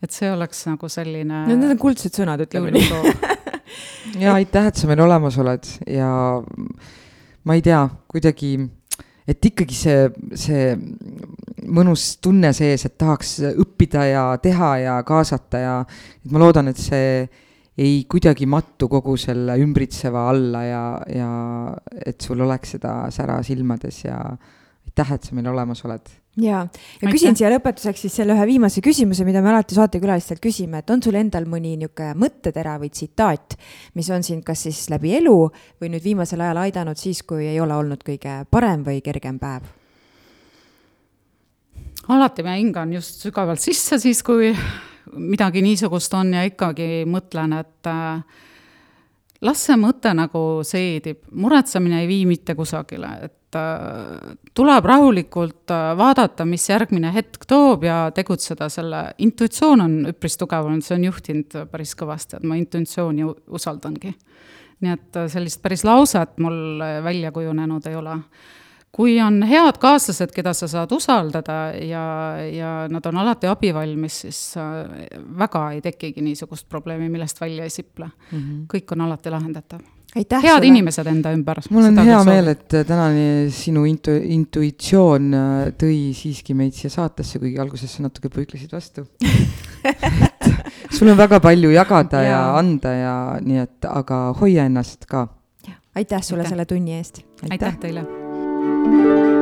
et see oleks nagu selline no need on kuldsed sõnad, ütleme nii. ja aitäh, et sa meil olemas oled ja ma ei tea, kuidagi, et ikkagi see, see mõnus tunne sees, et tahaks õppida ja teha ja kaasata ja et ma loodan, et see ei kuidagi mattu kogu selle ümbritseva alla ja, ja et sul oleks seda sära silmades ja aitäh, et sa meil olemas oled. ja, ja Aitäh. küsin siia lõpetuseks siis selle ühe viimase küsimuse, mida me alati saatekülalistelt küsime, et on sul endal mõni niisugune mõttetera või tsitaat, mis on sind kas siis läbi elu või nüüd viimasel ajal aidanud siis, kui ei ole olnud kõige parem või kergem päev? alati ma hingan just sügavalt sisse siis, kui midagi niisugust on ja ikkagi mõtlen, et äh, las see mõte nagu seedib, muretsemine ei vii mitte kusagile, et äh, tuleb rahulikult äh, vaadata, mis järgmine hetk toob ja tegutseda selle, intuitsioon on üpris tugev olnud, see on juhtinud päris kõvasti, et ma intuitsiooni usaldangi. nii et sellist päris lauset mul välja kujunenud ei ole kui on head kaaslased, keda sa saad usaldada ja, ja nad on alati abivalmis, siis väga ei tekigi niisugust probleemi, millest välja ei siple mm. -hmm. kõik on alati lahendatav. Head sulle. inimesed enda ümber. mul on hea meel, et tänane sinu intu-, intuitsioon äh, tõi siiski meid siia saatesse, kuigi alguses sa natuke põiklesid vastu sul on väga palju jagada ja. ja anda ja nii et, aga hoia ennast ka. aitäh sulle aitäh. selle tunni eest. aitäh, aitäh teile thank you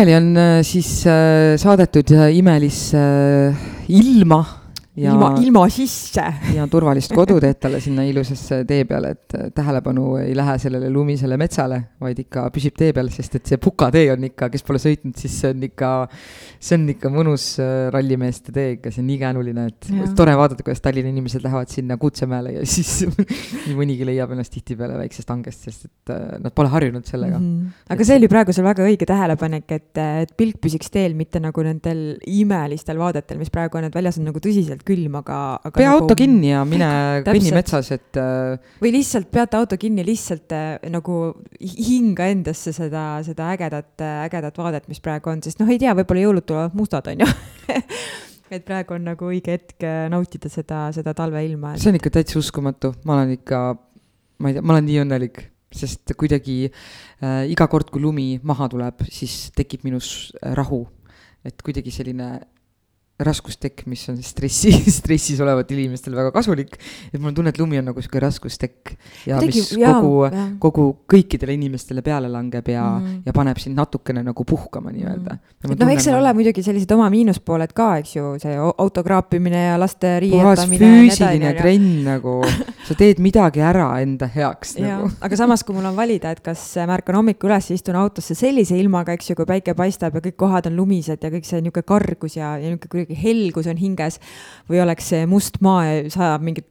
Anneli on äh, siis äh, saadetud äh, imelisse äh, ilma ja ilma, ilma sisse. ja turvalist kodu teed talle sinna ilusasse tee peale, et äh, tähelepanu ei lähe sellele lumisele metsale, vaid ikka püsib tee peal, sest et see pukatee on ikka, kes pole sõitnud, siis see on ikka, see on ikka mõnus äh, rallimeeste tee ikka, see on nii käänuline, et Jah. tore vaadata, kuidas Tallinna inimesed lähevad sinna Kuutsemäele ja siis nii mõnigi leiab ennast tihtipeale väiksest hangest, sest et äh, nad pole harjunud sellega mm. -hmm. aga see oli praegu sul väga õige tähelepanek, et, et pilk püsiks teel, mitte nagu nendel imelistel vaadetel, mis praegu on, et väljas on nagu tõsiselt külm, aga, aga pea nagu... auto kinni ja mine kõnni metsas, et äh, või lihtsalt peate auto kinni, lihtsalt äh, nagu hinga endasse seda, seda ägedat, ägedat vaadet, mis praegu on, sest noh, ei tea, võib-olla jõulud tulevad mustad, on ju. et praegu on nagu õige hetk äh, nautida seda, seda talveilma. see on ikka täitsa uskumatu, ma olen ikka, ma ei tea, ma olen nii õnnelik, sest kuidagi äh, iga kord, kui lumi maha tuleb, siis tekib minus äh, rahu. et kuidagi selline raskustekk, mis on stressi, stressis olevatel inimestel väga kasulik. et mul on tunne, et lumi on nagu sihuke raskustekk ja Kuidagi- mis jaa, kogu kogu kõikidele inimestele peale langeb ja mm. -hmm. ja paneb sind natukene nagu puhkama nii-öelda mm. et noh, eks seal ole muidugi sellised oma miinuspooled ka, eks ju, see au- auto kraapimine ja laste riietamine ja füüsiline edasi. trenn nagu, sa teed midagi ära enda heaks nagu., aga samas, kui mul on valida, et kas ma ärkan hommikul üles, istun autosse sellise ilmaga, eks ju, kui päike paistab ja kõik kohad on lumised ja kõik see niisugune kargus ja, ja niisugune kuidagi helgus on hinges või oleks see must maa ja sajab mingit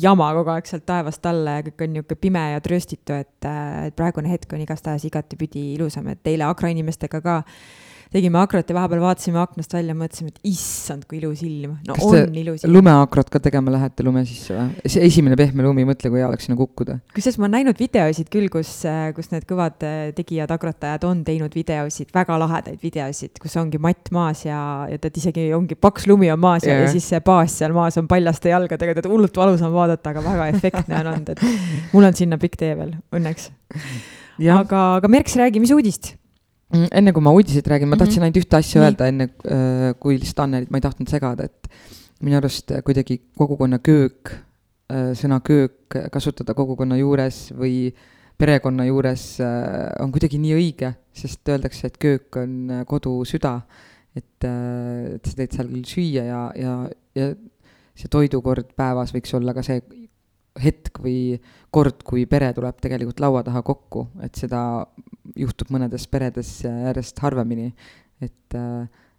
jama kogu aeg sealt taevast alla ja kõik on niisugune pime ja trööstitu, et, et praegune hetk on igastahes igatepidi ilusam, et eile Akra inimestega ka tegime Akrot ja vahepeal vaatasime aknast välja, mõtlesime, et issand, kui ilus ilm. no Kas on ilus ilm. lumeakrot ka tegema lähete lume sisse või? see esimene pehme lumi, mõtle, kui hea oleks sinna kukkuda. kusjuures ma olen näinud videosid küll, kus, kus need kõvad äh, tegijad, agrotajad on teinud videosid, väga lahedaid videosid, kus ongi matt maas ja, ja tead isegi ongi paks lumi on maas ja, Jah. ja siis see baas seal maas on paljaste jalgadega, tead hullult valus on vaadata, aga väga efektne on olnud, et mul on sinna pikk tee veel, õnneks. aga, aga Merks, räägi, mis uudist? Mm, enne kui ma uudiseid räägin, ma Mhm. tahtsin ainult ühte asja Nii. öelda, enne äh, kui lihtsalt Annelit ma ei tahtnud segada, et minu arust äh, kuidagi kogukonna köök, sõna köök kasutada kogukonna juures või perekonna juures äh, on kuidagi nii õige, sest öeldakse, et köök on äh, kodu süda. et, et sa teed seal küll süüa ja, ja, ja see toidukord päevas võiks olla ka see hetk või kord, kui pere tuleb tegelikult laua taha kokku, et seda juhtub mõnedes peredes järjest harvemini. et,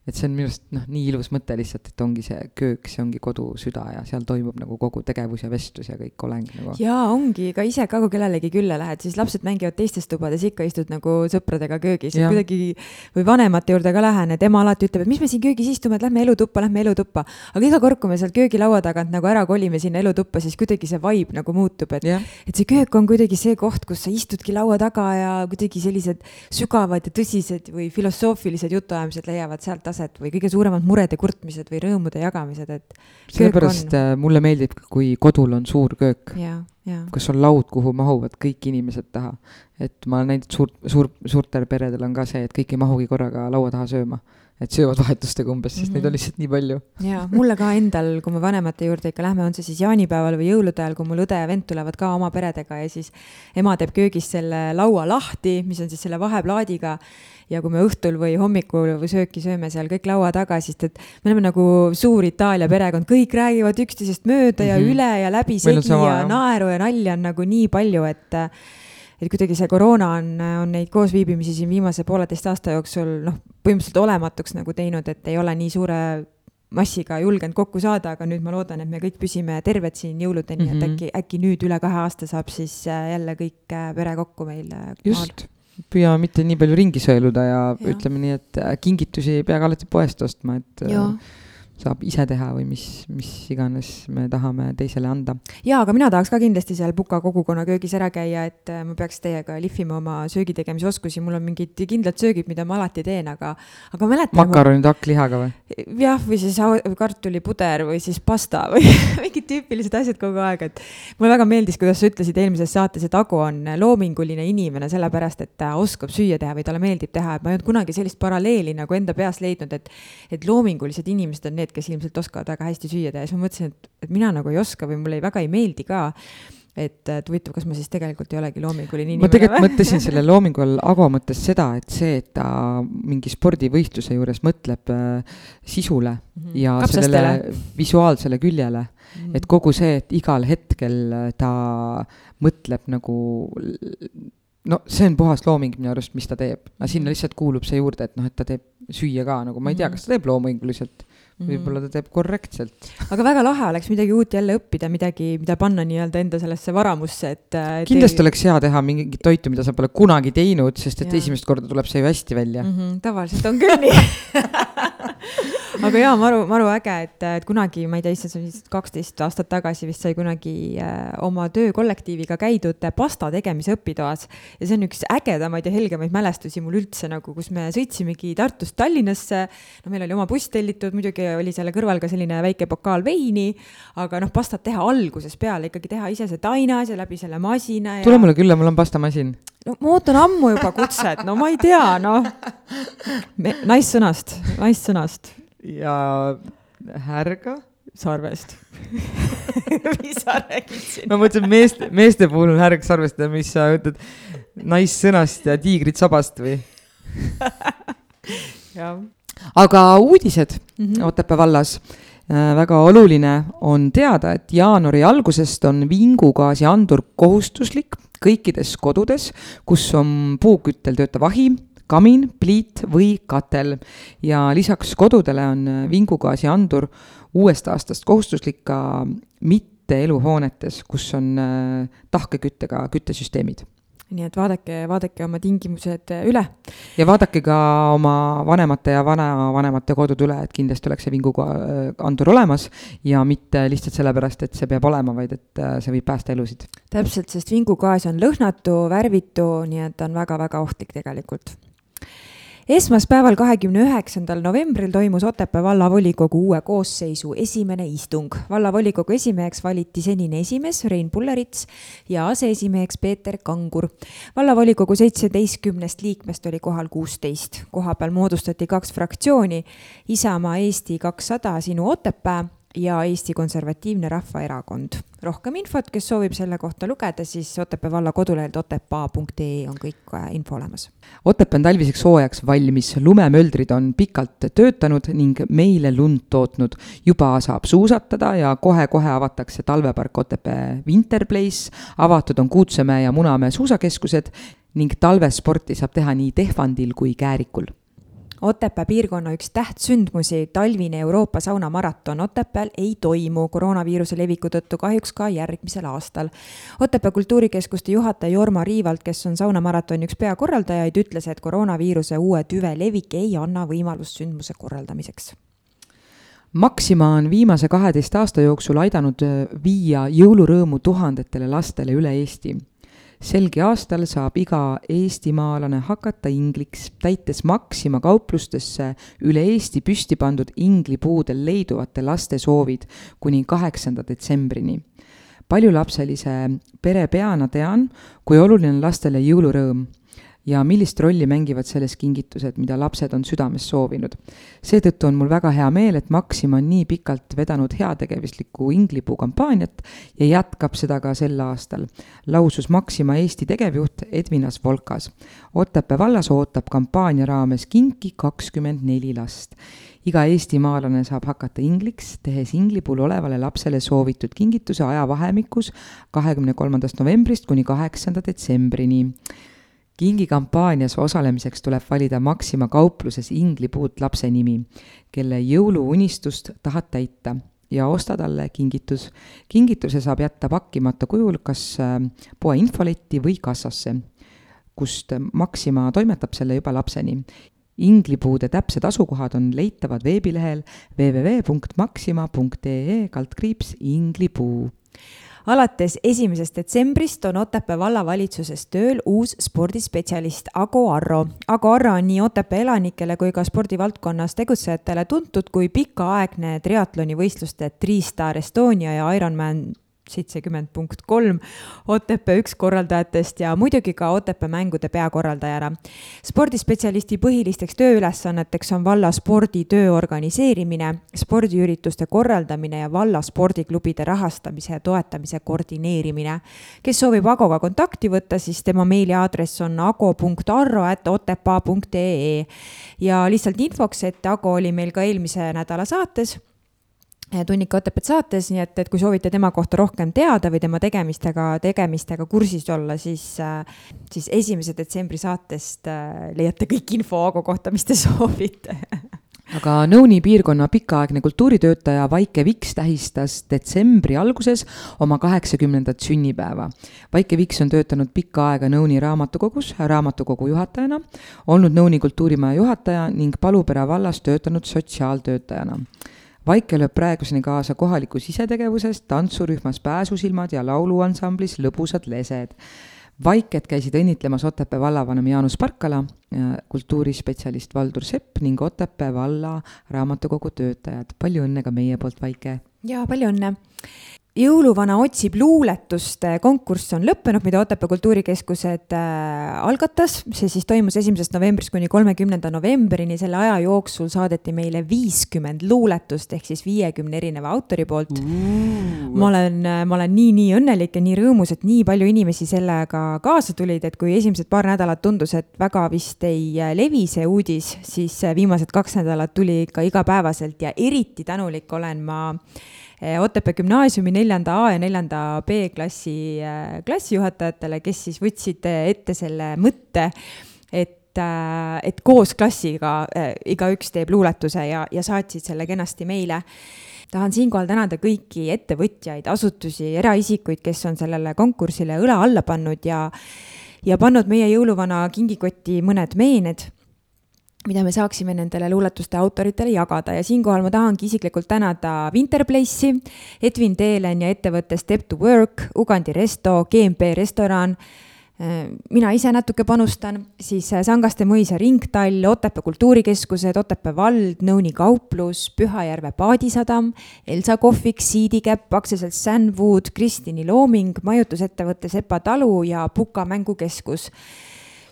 et see on minu arust noh, nii ilus mõte lihtsalt, et ongi see köök, see ongi kodu süda ja seal toimub nagu kogu tegevus ja vestlus ja kõik oleng nagu. jaa, ongi, ka ise ka, kui kellelegi külla lähed, siis lapsed mängivad teistes tubades, ikka istud nagu sõpradega köögis ja kuidagi või vanemate juurde ka lähen, et ema alati ütleb, et mis me siin köögis istume, et lähme elutuppa, lähme elutuppa. aga iga kord, kui me sealt köögilaua tagant nagu ära kolime sinna elutuppa, siis kuidagi see vibe nagu muutub, et et see köök on kuidagi see koht, kus sa istudki laua taga ja kuidagi sellised sügavad ja tõsised või filosoofilised jutuajamised leiavad sealt aset või kõige suuremad murede kurtmised või rõõmude jagamised, et sellepärast äh, mulle meeldib, kui kodul on suur köök, ja, ja. kus on laud, kuhu mahuvad kõik inimesed taha. et ma olen näinud suurt, suur, suurtel peredel on ka see, et kõik ei mahugi korraga laua taha sööma. Et söövad vahetustega umbes, sest mm -hmm. neid on lihtsalt nii palju. ja mulle ka endal, kui me vanemate juurde ikka lähme, on see siis jaanipäeval või jõulude ajal, kui mul õde ja vend tulevad ka oma peredega ja siis ema teeb köögis selle laua lahti, mis on siis selle vaheplaadiga ja kui me õhtul või hommikul või sööki sööme seal kõik laua taga, siis et me oleme nagu suur Itaalia perekond, kõik räägivad üksteisest mööda ja Mhm. üle ja läbisegi ja jah. naeru ja nalja on nagu nii palju, et et kuidagi see koroona on, on neid koosviibimisi siin viimase pooleteist aasta jooksul noh, põhimõtteliselt olematuks nagu teinud, et ei ole nii suure massiga julgenud kokku saada, aga nüüd ma loodan, et me kõik püsime terved siin jõuludeni mm, -hmm. Mhm. et äkki, äkki nüüd üle kahe aasta saab siis äh, jälle kõik äh, pere kokku meil äh, just, püüame mitte nii palju ringi sõeluda ja, ja ütleme nii, et kingitusi ei pea ka alati poest ostma, et saab ise teha või mis, mis iganes me tahame teisele anda. ja aga mina tahaks ka kindlasti seal Puka kogukonna köögis ära käia, et äh, ma peaks teiega lihvima oma söögi tegemise oskusi, mul on mingid kindlad söögid, mida ma alati teen, aga, aga mäletan. makaronid hakklihaga või? jah, või siis kartulipuder või siis pasta või mingid tüüpilised asjad kogu aeg, et mulle väga meeldis, kuidas sa ütlesid eelmises saates, et Agu on loominguline inimene, sellepärast et ta oskab süüa teha või talle meeldib teha, et ma ei olnud kunagi sellist paralleeli nagu enda peas leidnud, et et loomingulised inimesed on need, kes ilmselt oskavad väga hästi süüa teha ja siis ma mõtlesin, et, et mina nagu ei oska või mulle ei, väga ei meeldi ka et, et huvitav, kas ma siis tegelikult ei olegi loominguline inimene ma tegelikult mõtlesin selle loomingu all Ago mõttes seda, et see, et ta mingi spordivõistluse juures mõtleb äh, sisule mm -hmm. ja Kapsastele. sellele visuaalsele küljele mm, -hmm. et kogu see, et igal hetkel äh, ta mõtleb nagu no see on puhas looming minu arust, mis ta teeb, aga sinna lihtsalt kuulub see juurde, et noh, et ta teeb süüa ka nagu, ma ei tea, kas ta teeb loominguliselt võib-olla ta teeb korrektselt. aga väga lahe oleks midagi uut jälle õppida, midagi, mida panna nii-öelda enda sellesse varamusse, et. kindlasti te... oleks hea teha mingit toitu, mida sa pole kunagi teinud, sest et ja. esimest korda tuleb see ju hästi välja mm. -hmm, tavaliselt on küll nii aga jaa, maru, maru äge, et, et kunagi, ma ei tea, issand, see on vist kaksteist aastat tagasi vist sai kunagi äh, oma töökollektiiviga käidud pasta tegemise õpitoas. ja see on üks ägedamaid ja helgemaid mälestusi mul üldse nagu, kus me sõitsimegi Tartust Tallinnasse. no meil oli oma buss tellitud, muidugi oli selle kõrval ka selline väike pokaal veini, aga noh, pastat teha algusest peale ikkagi teha ise see tainas ja läbi selle masina ja.... tule mulle külla, mul on pastamasin. no ma ootan ammu juba kutset, no ma ei tea, noh. naissõnast, naissõnast. ja härga sarvest mis sa räägid siin? ma mõtlesin meeste, meeste puhul on härg sarvest ja mis sa ütled, naissõnast ja tiigrit sabast või jah aga uudised mm -hmm. Otepää vallas äh,. väga oluline on teada, et jaanuari algusest on vingugaasiandur kohustuslik kõikides kodudes, kus on puuküttel töötav ahi, kamin, pliit või katel. ja lisaks kodudele on vingugaasiandur uuest aastast kohustuslik ka mitte eluhoonetes, kus on äh, tahkeküttega küttesüsteemid nii et vaadake, vaadake oma tingimused üle. ja vaadake ka oma vanemate ja vanavanemate kodud üle, et kindlasti oleks see vinguandur olemas ja mitte lihtsalt sellepärast, et see peab olema, vaid et äh, see võib päästa elusid. täpselt, sest vingugaas on lõhnatu, värvitu, nii et on väga-väga ohtlik tegelikult esmaspäeval, kahekümne üheksandal novembril toimus Otepää vallavolikogu uue koosseisu esimene istung. vallavolikogu esimeheks valiti senine esimees Rein Pullerits ja aseesimeheks Peeter Kangur. vallavolikogu seitseteistkümnest liikmest oli kohal kuusteist. kohapeal moodustati kaks fraktsiooni, Isamaa Eesti kakssada Sinu Otepää ja Eesti Konservatiivne Rahvaerakond. rohkem infot, kes soovib selle kohta lugeda, siis Otepää valla kodulehelt otepaa.ee on kõik äh, info olemas. Otepää on talviseks hooajaks valmis, lumemöldrid on pikalt töötanud ning meile lund tootnud. juba saab suusatada ja kohe-kohe avatakse talvepark Otepää Winterplace, avatud on Kuutsemäe ja Munamäe suusakeskused ning talvesporti saab teha nii Tehvandil kui Käärikul Otepää piirkonna üks tähtsündmusi, talvine Euroopa saunamaraton Otepääl ei toimu. Koroonaviiruse leviku tõttu kahjuks ka järgmisel aastal. Otepää kultuurikeskuste juhataja Jorma Riivalt, kes on saunamaratoni üks peakorraldajaid, ütles, et koroonaviiruse uue tüve levik ei anna võimalust sündmuse korraldamiseks. Maxima on viimase kaheteist aasta jooksul aidanud viia jõulurõõmu tuhandetele lastele üle Eesti selgi aastal saab iga eestimaalane hakata ingliks, täites Maxima kauplustesse üle Eesti püsti pandud inglipuudel leiduvate laste soovid kuni kaheksanda detsembrini. paljulapselise pere peana tean, kui oluline on lastele jõulurõõm ja millist rolli mängivad selles kingitused, mida lapsed on südames soovinud. seetõttu on mul väga hea meel, et Maxima on nii pikalt vedanud heategevuslikku inglipuu kampaaniat ja jätkab seda ka sel aastal, lausus Maxima Eesti tegevjuht Edvinas Volkas. Otepää vallas ootab kampaania raames kinki kakskümmend neli last iga eestimaalane saab hakata ingliks, tehes inglipuul olevale lapsele soovitud kingituse ajavahemikus kahekümne kolmandast novembrist kuni kaheksanda detsembrini kingikampaanias osalemiseks tuleb valida Maxima kaupluses inglipuut lapse nimi, kelle jõuluunistust tahad täita ja osta talle kingitus. kingituse saab jätta pakkimata kujul kas äh, poe infoletti või kassasse, kust Maxima toimetab selle juba lapseni. inglipuude täpsed asukohad on leitavad veebilehel www.maxima.ee kaldkriips inglipuu alates esimesest detsembrist on Otepää vallavalitsuses tööl uus spordispetsialist Ago Arro. Ago Arro on nii Otepää elanikele kui ka spordivaldkonnas tegutsejatele tuntud kui pikaaegne triatlonivõistluste Tri-Star Estonia ja Ironman seitsekümmend punkt kolm Otepää üks korraldajatest ja muidugi ka Otepää mängude peakorraldajana. spordispetsialisti põhilisteks tööülesanneteks on valla sporditöö organiseerimine, spordiürituste korraldamine ja valla spordiklubide rahastamise ja toetamise koordineerimine. kes soovib Agoga kontakti võtta, siis tema meiliaadress on ago.arro.otepaa.ee ja lihtsalt infoks, et Ago oli meil ka eelmise nädala saates Tunnika Otepet saates, nii et, et kui soovite tema kohta rohkem teada või tema tegemistega, tegemistega kursis olla, siis, siis esimese detsembri saatest äh, leiate kõik info Aago kohta, mis te soovite aga Nõuni piirkonna pikaaegne kultuuritöötaja Vaike Viks tähistas detsembri alguses oma kaheksakümnendat sünnipäeva. Vaike Viks on töötanud pikka aega Nõuni raamatukogus raamatukogu juhatajana, olnud Nõuni kultuurimaja juhataja ning Palupere vallas töötanud sotsiaaltöötajana Vaike lööb praeguseni kaasa kohalikus isetegevuses, tantsurühmas Pääsusilmad ja lauluansamblis Lõbusad lesed. Vaiket käisid õnnitlemas Otepää vallavanem Jaanus Parkala, kultuurispetsialist Valdur Sepp ning Otepää valla raamatukogu töötajad. palju õnne ka meie poolt, Vaike! jaa, palju õnne! Jõuluvana otsib luuletust konkurss on lõppenud, mida Otepää Kultuurikeskused äh, algatas. see siis toimus esimesest novembrist kuni kolmekümnenda novembrini. selle aja jooksul saadeti meile viiskümmend luuletust ehk siis viiekümne erineva autori poolt uh.. ma olen, ma olen nii-nii õnnelik ja nii rõõmus, et nii palju inimesi sellega kaasa tulid, et kui esimesed paar nädalat tundus, et väga vist ei levi see uudis, siis viimased kaks nädalat tuli ikka igapäevaselt ja eriti tänulik olen ma Otepää gümnaasiumi neljanda A ja neljanda B klassi eh, klassijuhatajatele, kes siis võtsid eh, ette selle mõtte, et et koos klassiga igaüks teeb luuletuse ja, ja saatsid selle kenasti meile. Tahan siinkohal tänada kõiki ettevõtjaid, asutusi, eraisikuid, kes on sellele konkursile õla alla pannud ja ja pannud meie jõuluvana kingikotti mõned meened mida me saaksime nendele luuletuste autoritele jagada. Ja siinkohal ma tahangi isiklikult tänada Winterplace'i, Edwin Teelen ja ettevõtte Step to Work, Ugandi Resto, GMP restoran, mina ise natuke panustan, siis Sangaste mõisa ringtall, Otepää kultuurikeskused, Otepää vald, Nõuni kauplus, Pühajärve paadisadam, Elsa kohvik, Siidikäpp, aktsiaselts Sandwood, Kristini looming, majutusettevõte Sepa talu ja Puka mängukeskus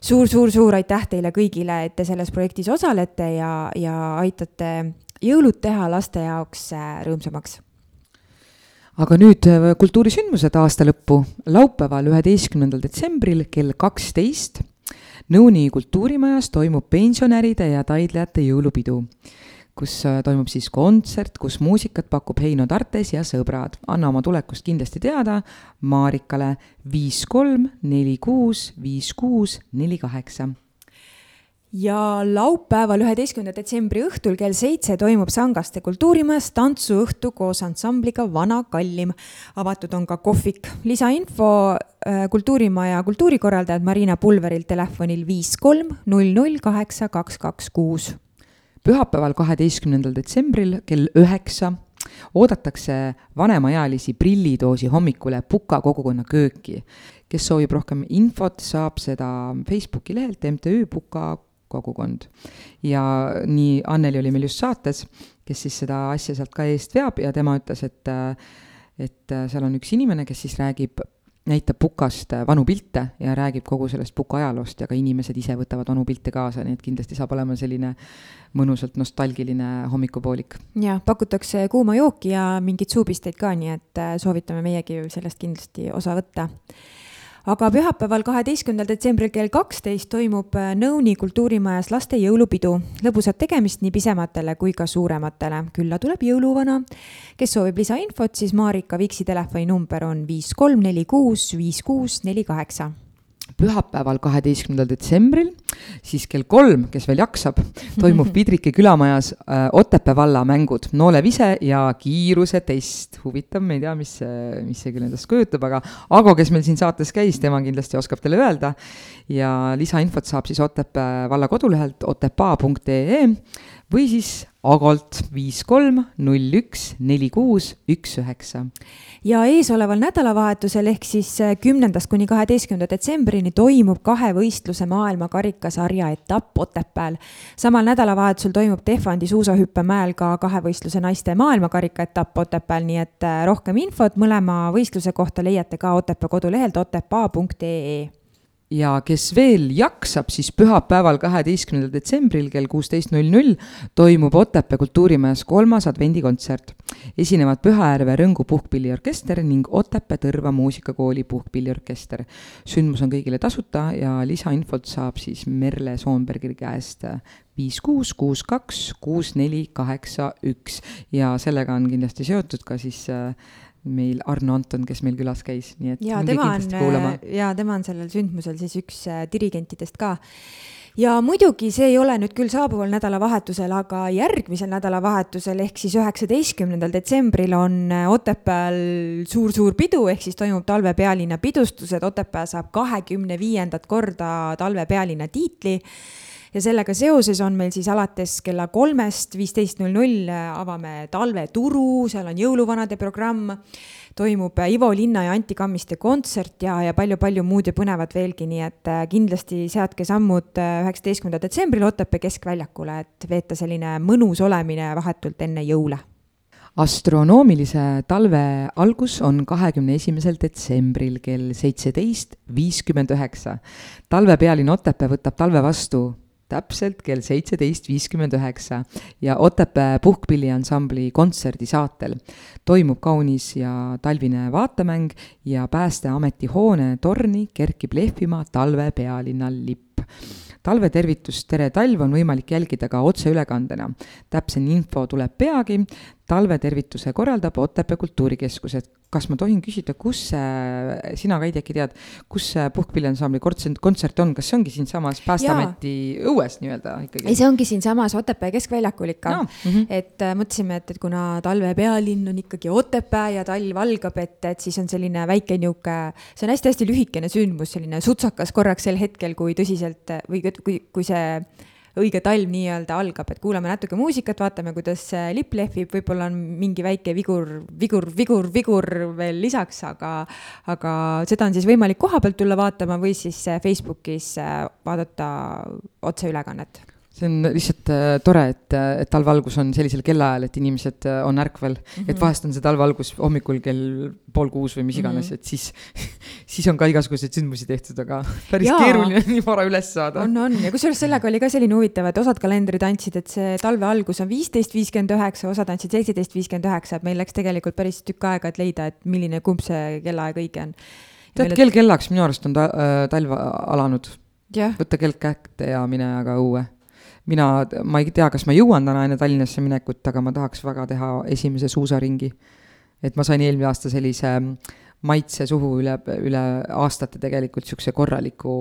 suur-suur-suur aitäh teile kõigile, et te selles projektis osalete ja, ja aitate jõulud teha laste jaoks äh, rõõmsamaks aga nüüd äh, kultuurisündmused aasta lõppu. laupäeval, üheteistkümnendal detsembril kell kaksteist Nõuni kultuurimajas toimub pensionäride ja taidlejate jõulupidu kus äh, toimub siis kontsert, kus muusikat pakub Heino Tartes ja sõbrad. anna oma tulekust kindlasti teada Marikale viis kolm neli kuus viis kuus neli kaheksa ja laupäeval, üheteistkümnenda detsembri õhtul kell seitse toimub Sangaste kultuurimajas tantsuõhtu koos ansambliga Vana Kallim. avatud on ka kohvik. lisainfo äh, kultuurimaja kultuurikorraldajad Marina Pulverilt telefonil viis kolm null null kaheksa kaks kaks kuus pühapäeval, kaheteistkümnendal detsembril kell üheksa oodatakse vanemaealisi prillidoosi hommikule Puka kogukonna kööki. kes soovib rohkem infot, saab seda Facebooki lehelt MTÜ Puka kogukond. ja nii Anneli oli meil just saates, kes siis seda asja sealt ka eest veab ja tema ütles, et et seal on üks inimene, kes siis räägib näitab Pukast vanu pilte ja räägib kogu sellest Puka ajaloost ja ka inimesed ise võtavad vanu pilte kaasa, nii et kindlasti saab olema selline mõnusalt nostalgiline hommikupoolik. ja pakutakse kuuma jooki ja mingeid suupisteid ka, nii et äh, soovitame meiegi sellest kindlasti osa võtta aga pühapäeval, kaheteistkümnendal detsembril kell kaksteist toimub äh, Nõuni kultuurimajas laste jõulupidu. lõbusat tegemist nii pisematele kui ka suurematele. külla tuleb jõuluvana. kes soovib lisainfot, siis Marika Viksi telefoninumber on viis kolm neli kuus viis kuus neli kaheksa pühapäeval, kaheteistkümnendal detsembril, siis kell kolm, kes veel jaksab, toimub Pidrike külamajas äh, Otepää valla mängud Noolevise ja kiirusetest. huvitav, me ei tea, mis see, mis see küll endast kujutab, aga Ago, kes meil siin saates käis, tema kindlasti oskab teile öelda. ja lisainfot saab siis Otepää valla kodulehelt otepaa.ee või siis Agolt viis kolm null üks neli kuus üks üheksa. ja eesoleval nädalavahetusel ehk siis äh, kümnendast kuni kaheteistkümnenda detsembrini toimub kahevõistluse maailmakarikasarja etapp Otepääl. samal nädalavahetusel toimub Tehvandi suusahüppemäel ka kahevõistluse naiste maailmakarika etapp Otepääl, nii et äh, rohkem infot mõlema võistluse kohta leiate ka Otepää kodulehelt otepaa.ee ja kes veel jaksab, siis pühapäeval, kaheteistkümnendal detsembril kell kuusteist null null toimub Otepää kultuurimajas kolmas advendikontsert. esinevad Pühajärve Rõngu puhkpilliorkester ning Otepää Tõrva muusikakooli puhkpilliorkester. sündmus on kõigile tasuta ja lisainfot saab siis Merle Soonbergi käest viis kuus, kuus kaks, kuus neli, kaheksa üks ja sellega on kindlasti seotud ka siis äh, meil Arno Anton, kes meil külas käis, nii et ja tema on, ja tema on sellel sündmusel siis üks äh, dirigentidest ka. ja muidugi see ei ole nüüd küll saabuval nädalavahetusel, aga järgmisel nädalavahetusel ehk siis üheksateistkümnendal detsembril on äh, Otepääl suur-suur pidu, ehk siis toimub talvepealinna pidustused, Otepää saab kahekümne viiendat korda talvepealinna tiitli ja sellega seoses on meil siis alates kella kolmest viisteist null null avame talveturu, seal on jõuluvanade programm, toimub Ivo Linna ja Anti Kammiste kontsert ja, ja palju-palju muud ja põnevat veelgi, nii et äh, kindlasti seadke sammud äh, üheksateistkümnendal detsembril Otepää keskväljakule, et veeta selline mõnus olemine vahetult enne jõule astronoomilise talve algus on kahekümne esimesel detsembril kell seitseteist viiskümmend üheksa. talvepealinn Otepää võtab talve vastu täpselt kell seitseteist viiskümmend üheksa ja Otepää puhkpilliansambli kontserdisaatel toimub kaunis ja talvine vaatemäng ja Päästeameti hoone torni kerkib lehvima talve pealinna lipp. Talvetervitust Tere talv on võimalik jälgida ka otseülekandena. täpsem info tuleb peagi, talvetervituse korraldab Otepää Kultuurikeskus, et kas ma tohin küsida, kus see, sina, Kaidi, äkki tead, kus see puhkpilliansambli kontsert, kontsert on, kas see ongi siinsamas Päästeameti õues nii-öelda ikkagi? ei, see ongi siinsamas Otepää keskväljakul ikka no.. Mm -hmm. et äh, mõtlesime, et, et kuna talve pealinn on ikkagi Otepää ja talv algab, et, et siis on selline väike niisugune, see on hästi-hästi lühikene sündmus, selline sutsakas korraks sel hetkel, kui tõsiselt või kui, kui see õige talv nii-öelda algab, et kuulame natuke muusikat, vaatame, kuidas lipp lehvib, võib-olla on mingi väike vigur, vigur, vigur, vigur veel lisaks, aga, aga seda on siis võimalik koha pealt tulla vaatama või siis Facebookis vaadata otseülekannet see on lihtsalt äh, tore, et, äh, et talvealgus on sellisel kellaajal, et inimesed äh, on ärkvel mm. -hmm. et vahest on see talvealgus hommikul kell pool kuus või mis iganes mm, -hmm. et siis, siis on ka igasuguseid sündmusi tehtud, aga päris Jaa. keeruline nii vara üles saada. on, on ja kusjuures sellega oli ka selline huvitav, et osad kalendrid andsid, et see talve algus on viisteist viiskümmend üheksa, osad andsid seitseteist viiskümmend üheksa, et meil läks tegelikult päris tükk aega, et leida, et milline, kumb see kellaaeg õige on. tead, kell kellaks minu arust on ta, äh, talv alanud. võta kelk kätte ja mine aga õue mina, ma ei tea, kas ma jõuan täna enne Tallinnasse minekut, aga ma tahaks väga teha esimese suusaringi. et ma sain eelmine aasta sellise maitse suhu üle, üle aastate tegelikult niisuguse korraliku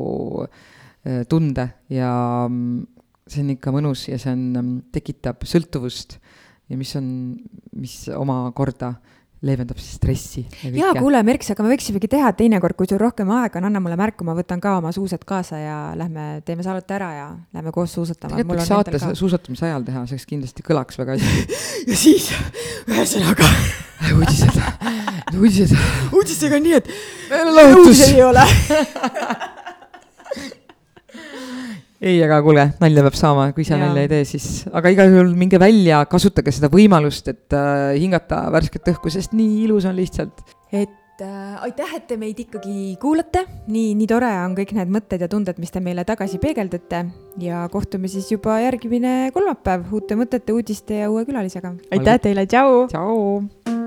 äh, tunde ja mm, see on ikka mõnus ja see on, mm, tekitab sõltuvust ja mis on, mis omakorda leevendab siis stressi. jaa, kuule, Merks, aga me võiksimegi teha, teinekord, kui sul rohkem aega on, anna mulle märku, ma võtan ka oma suusad kaasa ja lähme teeme saadet ära ja lähme koos suusatama. tegelikult võiks saate suusatamise ajal teha, see kindlasti kõlaks väga hästi ja siis, ühesõnaga uudised, uudised. uudistega on nii, et uudiseid ei ole ei, aga kuulge, nalja peab saama, kui ise nalja ei tee, siis, aga igal juhul minge välja, kasutage seda võimalust, et äh, hingata värsket õhku, sest nii ilus on lihtsalt. et äh, aitäh, et te meid ikkagi kuulate, nii, nii tore on kõik need mõtted ja tunded, mis te meile tagasi peegeldate ja kohtume siis juba järgmine kolmapäev uute mõtete, uudiste ja uue külalisega. aitäh teile, tšau. tšau.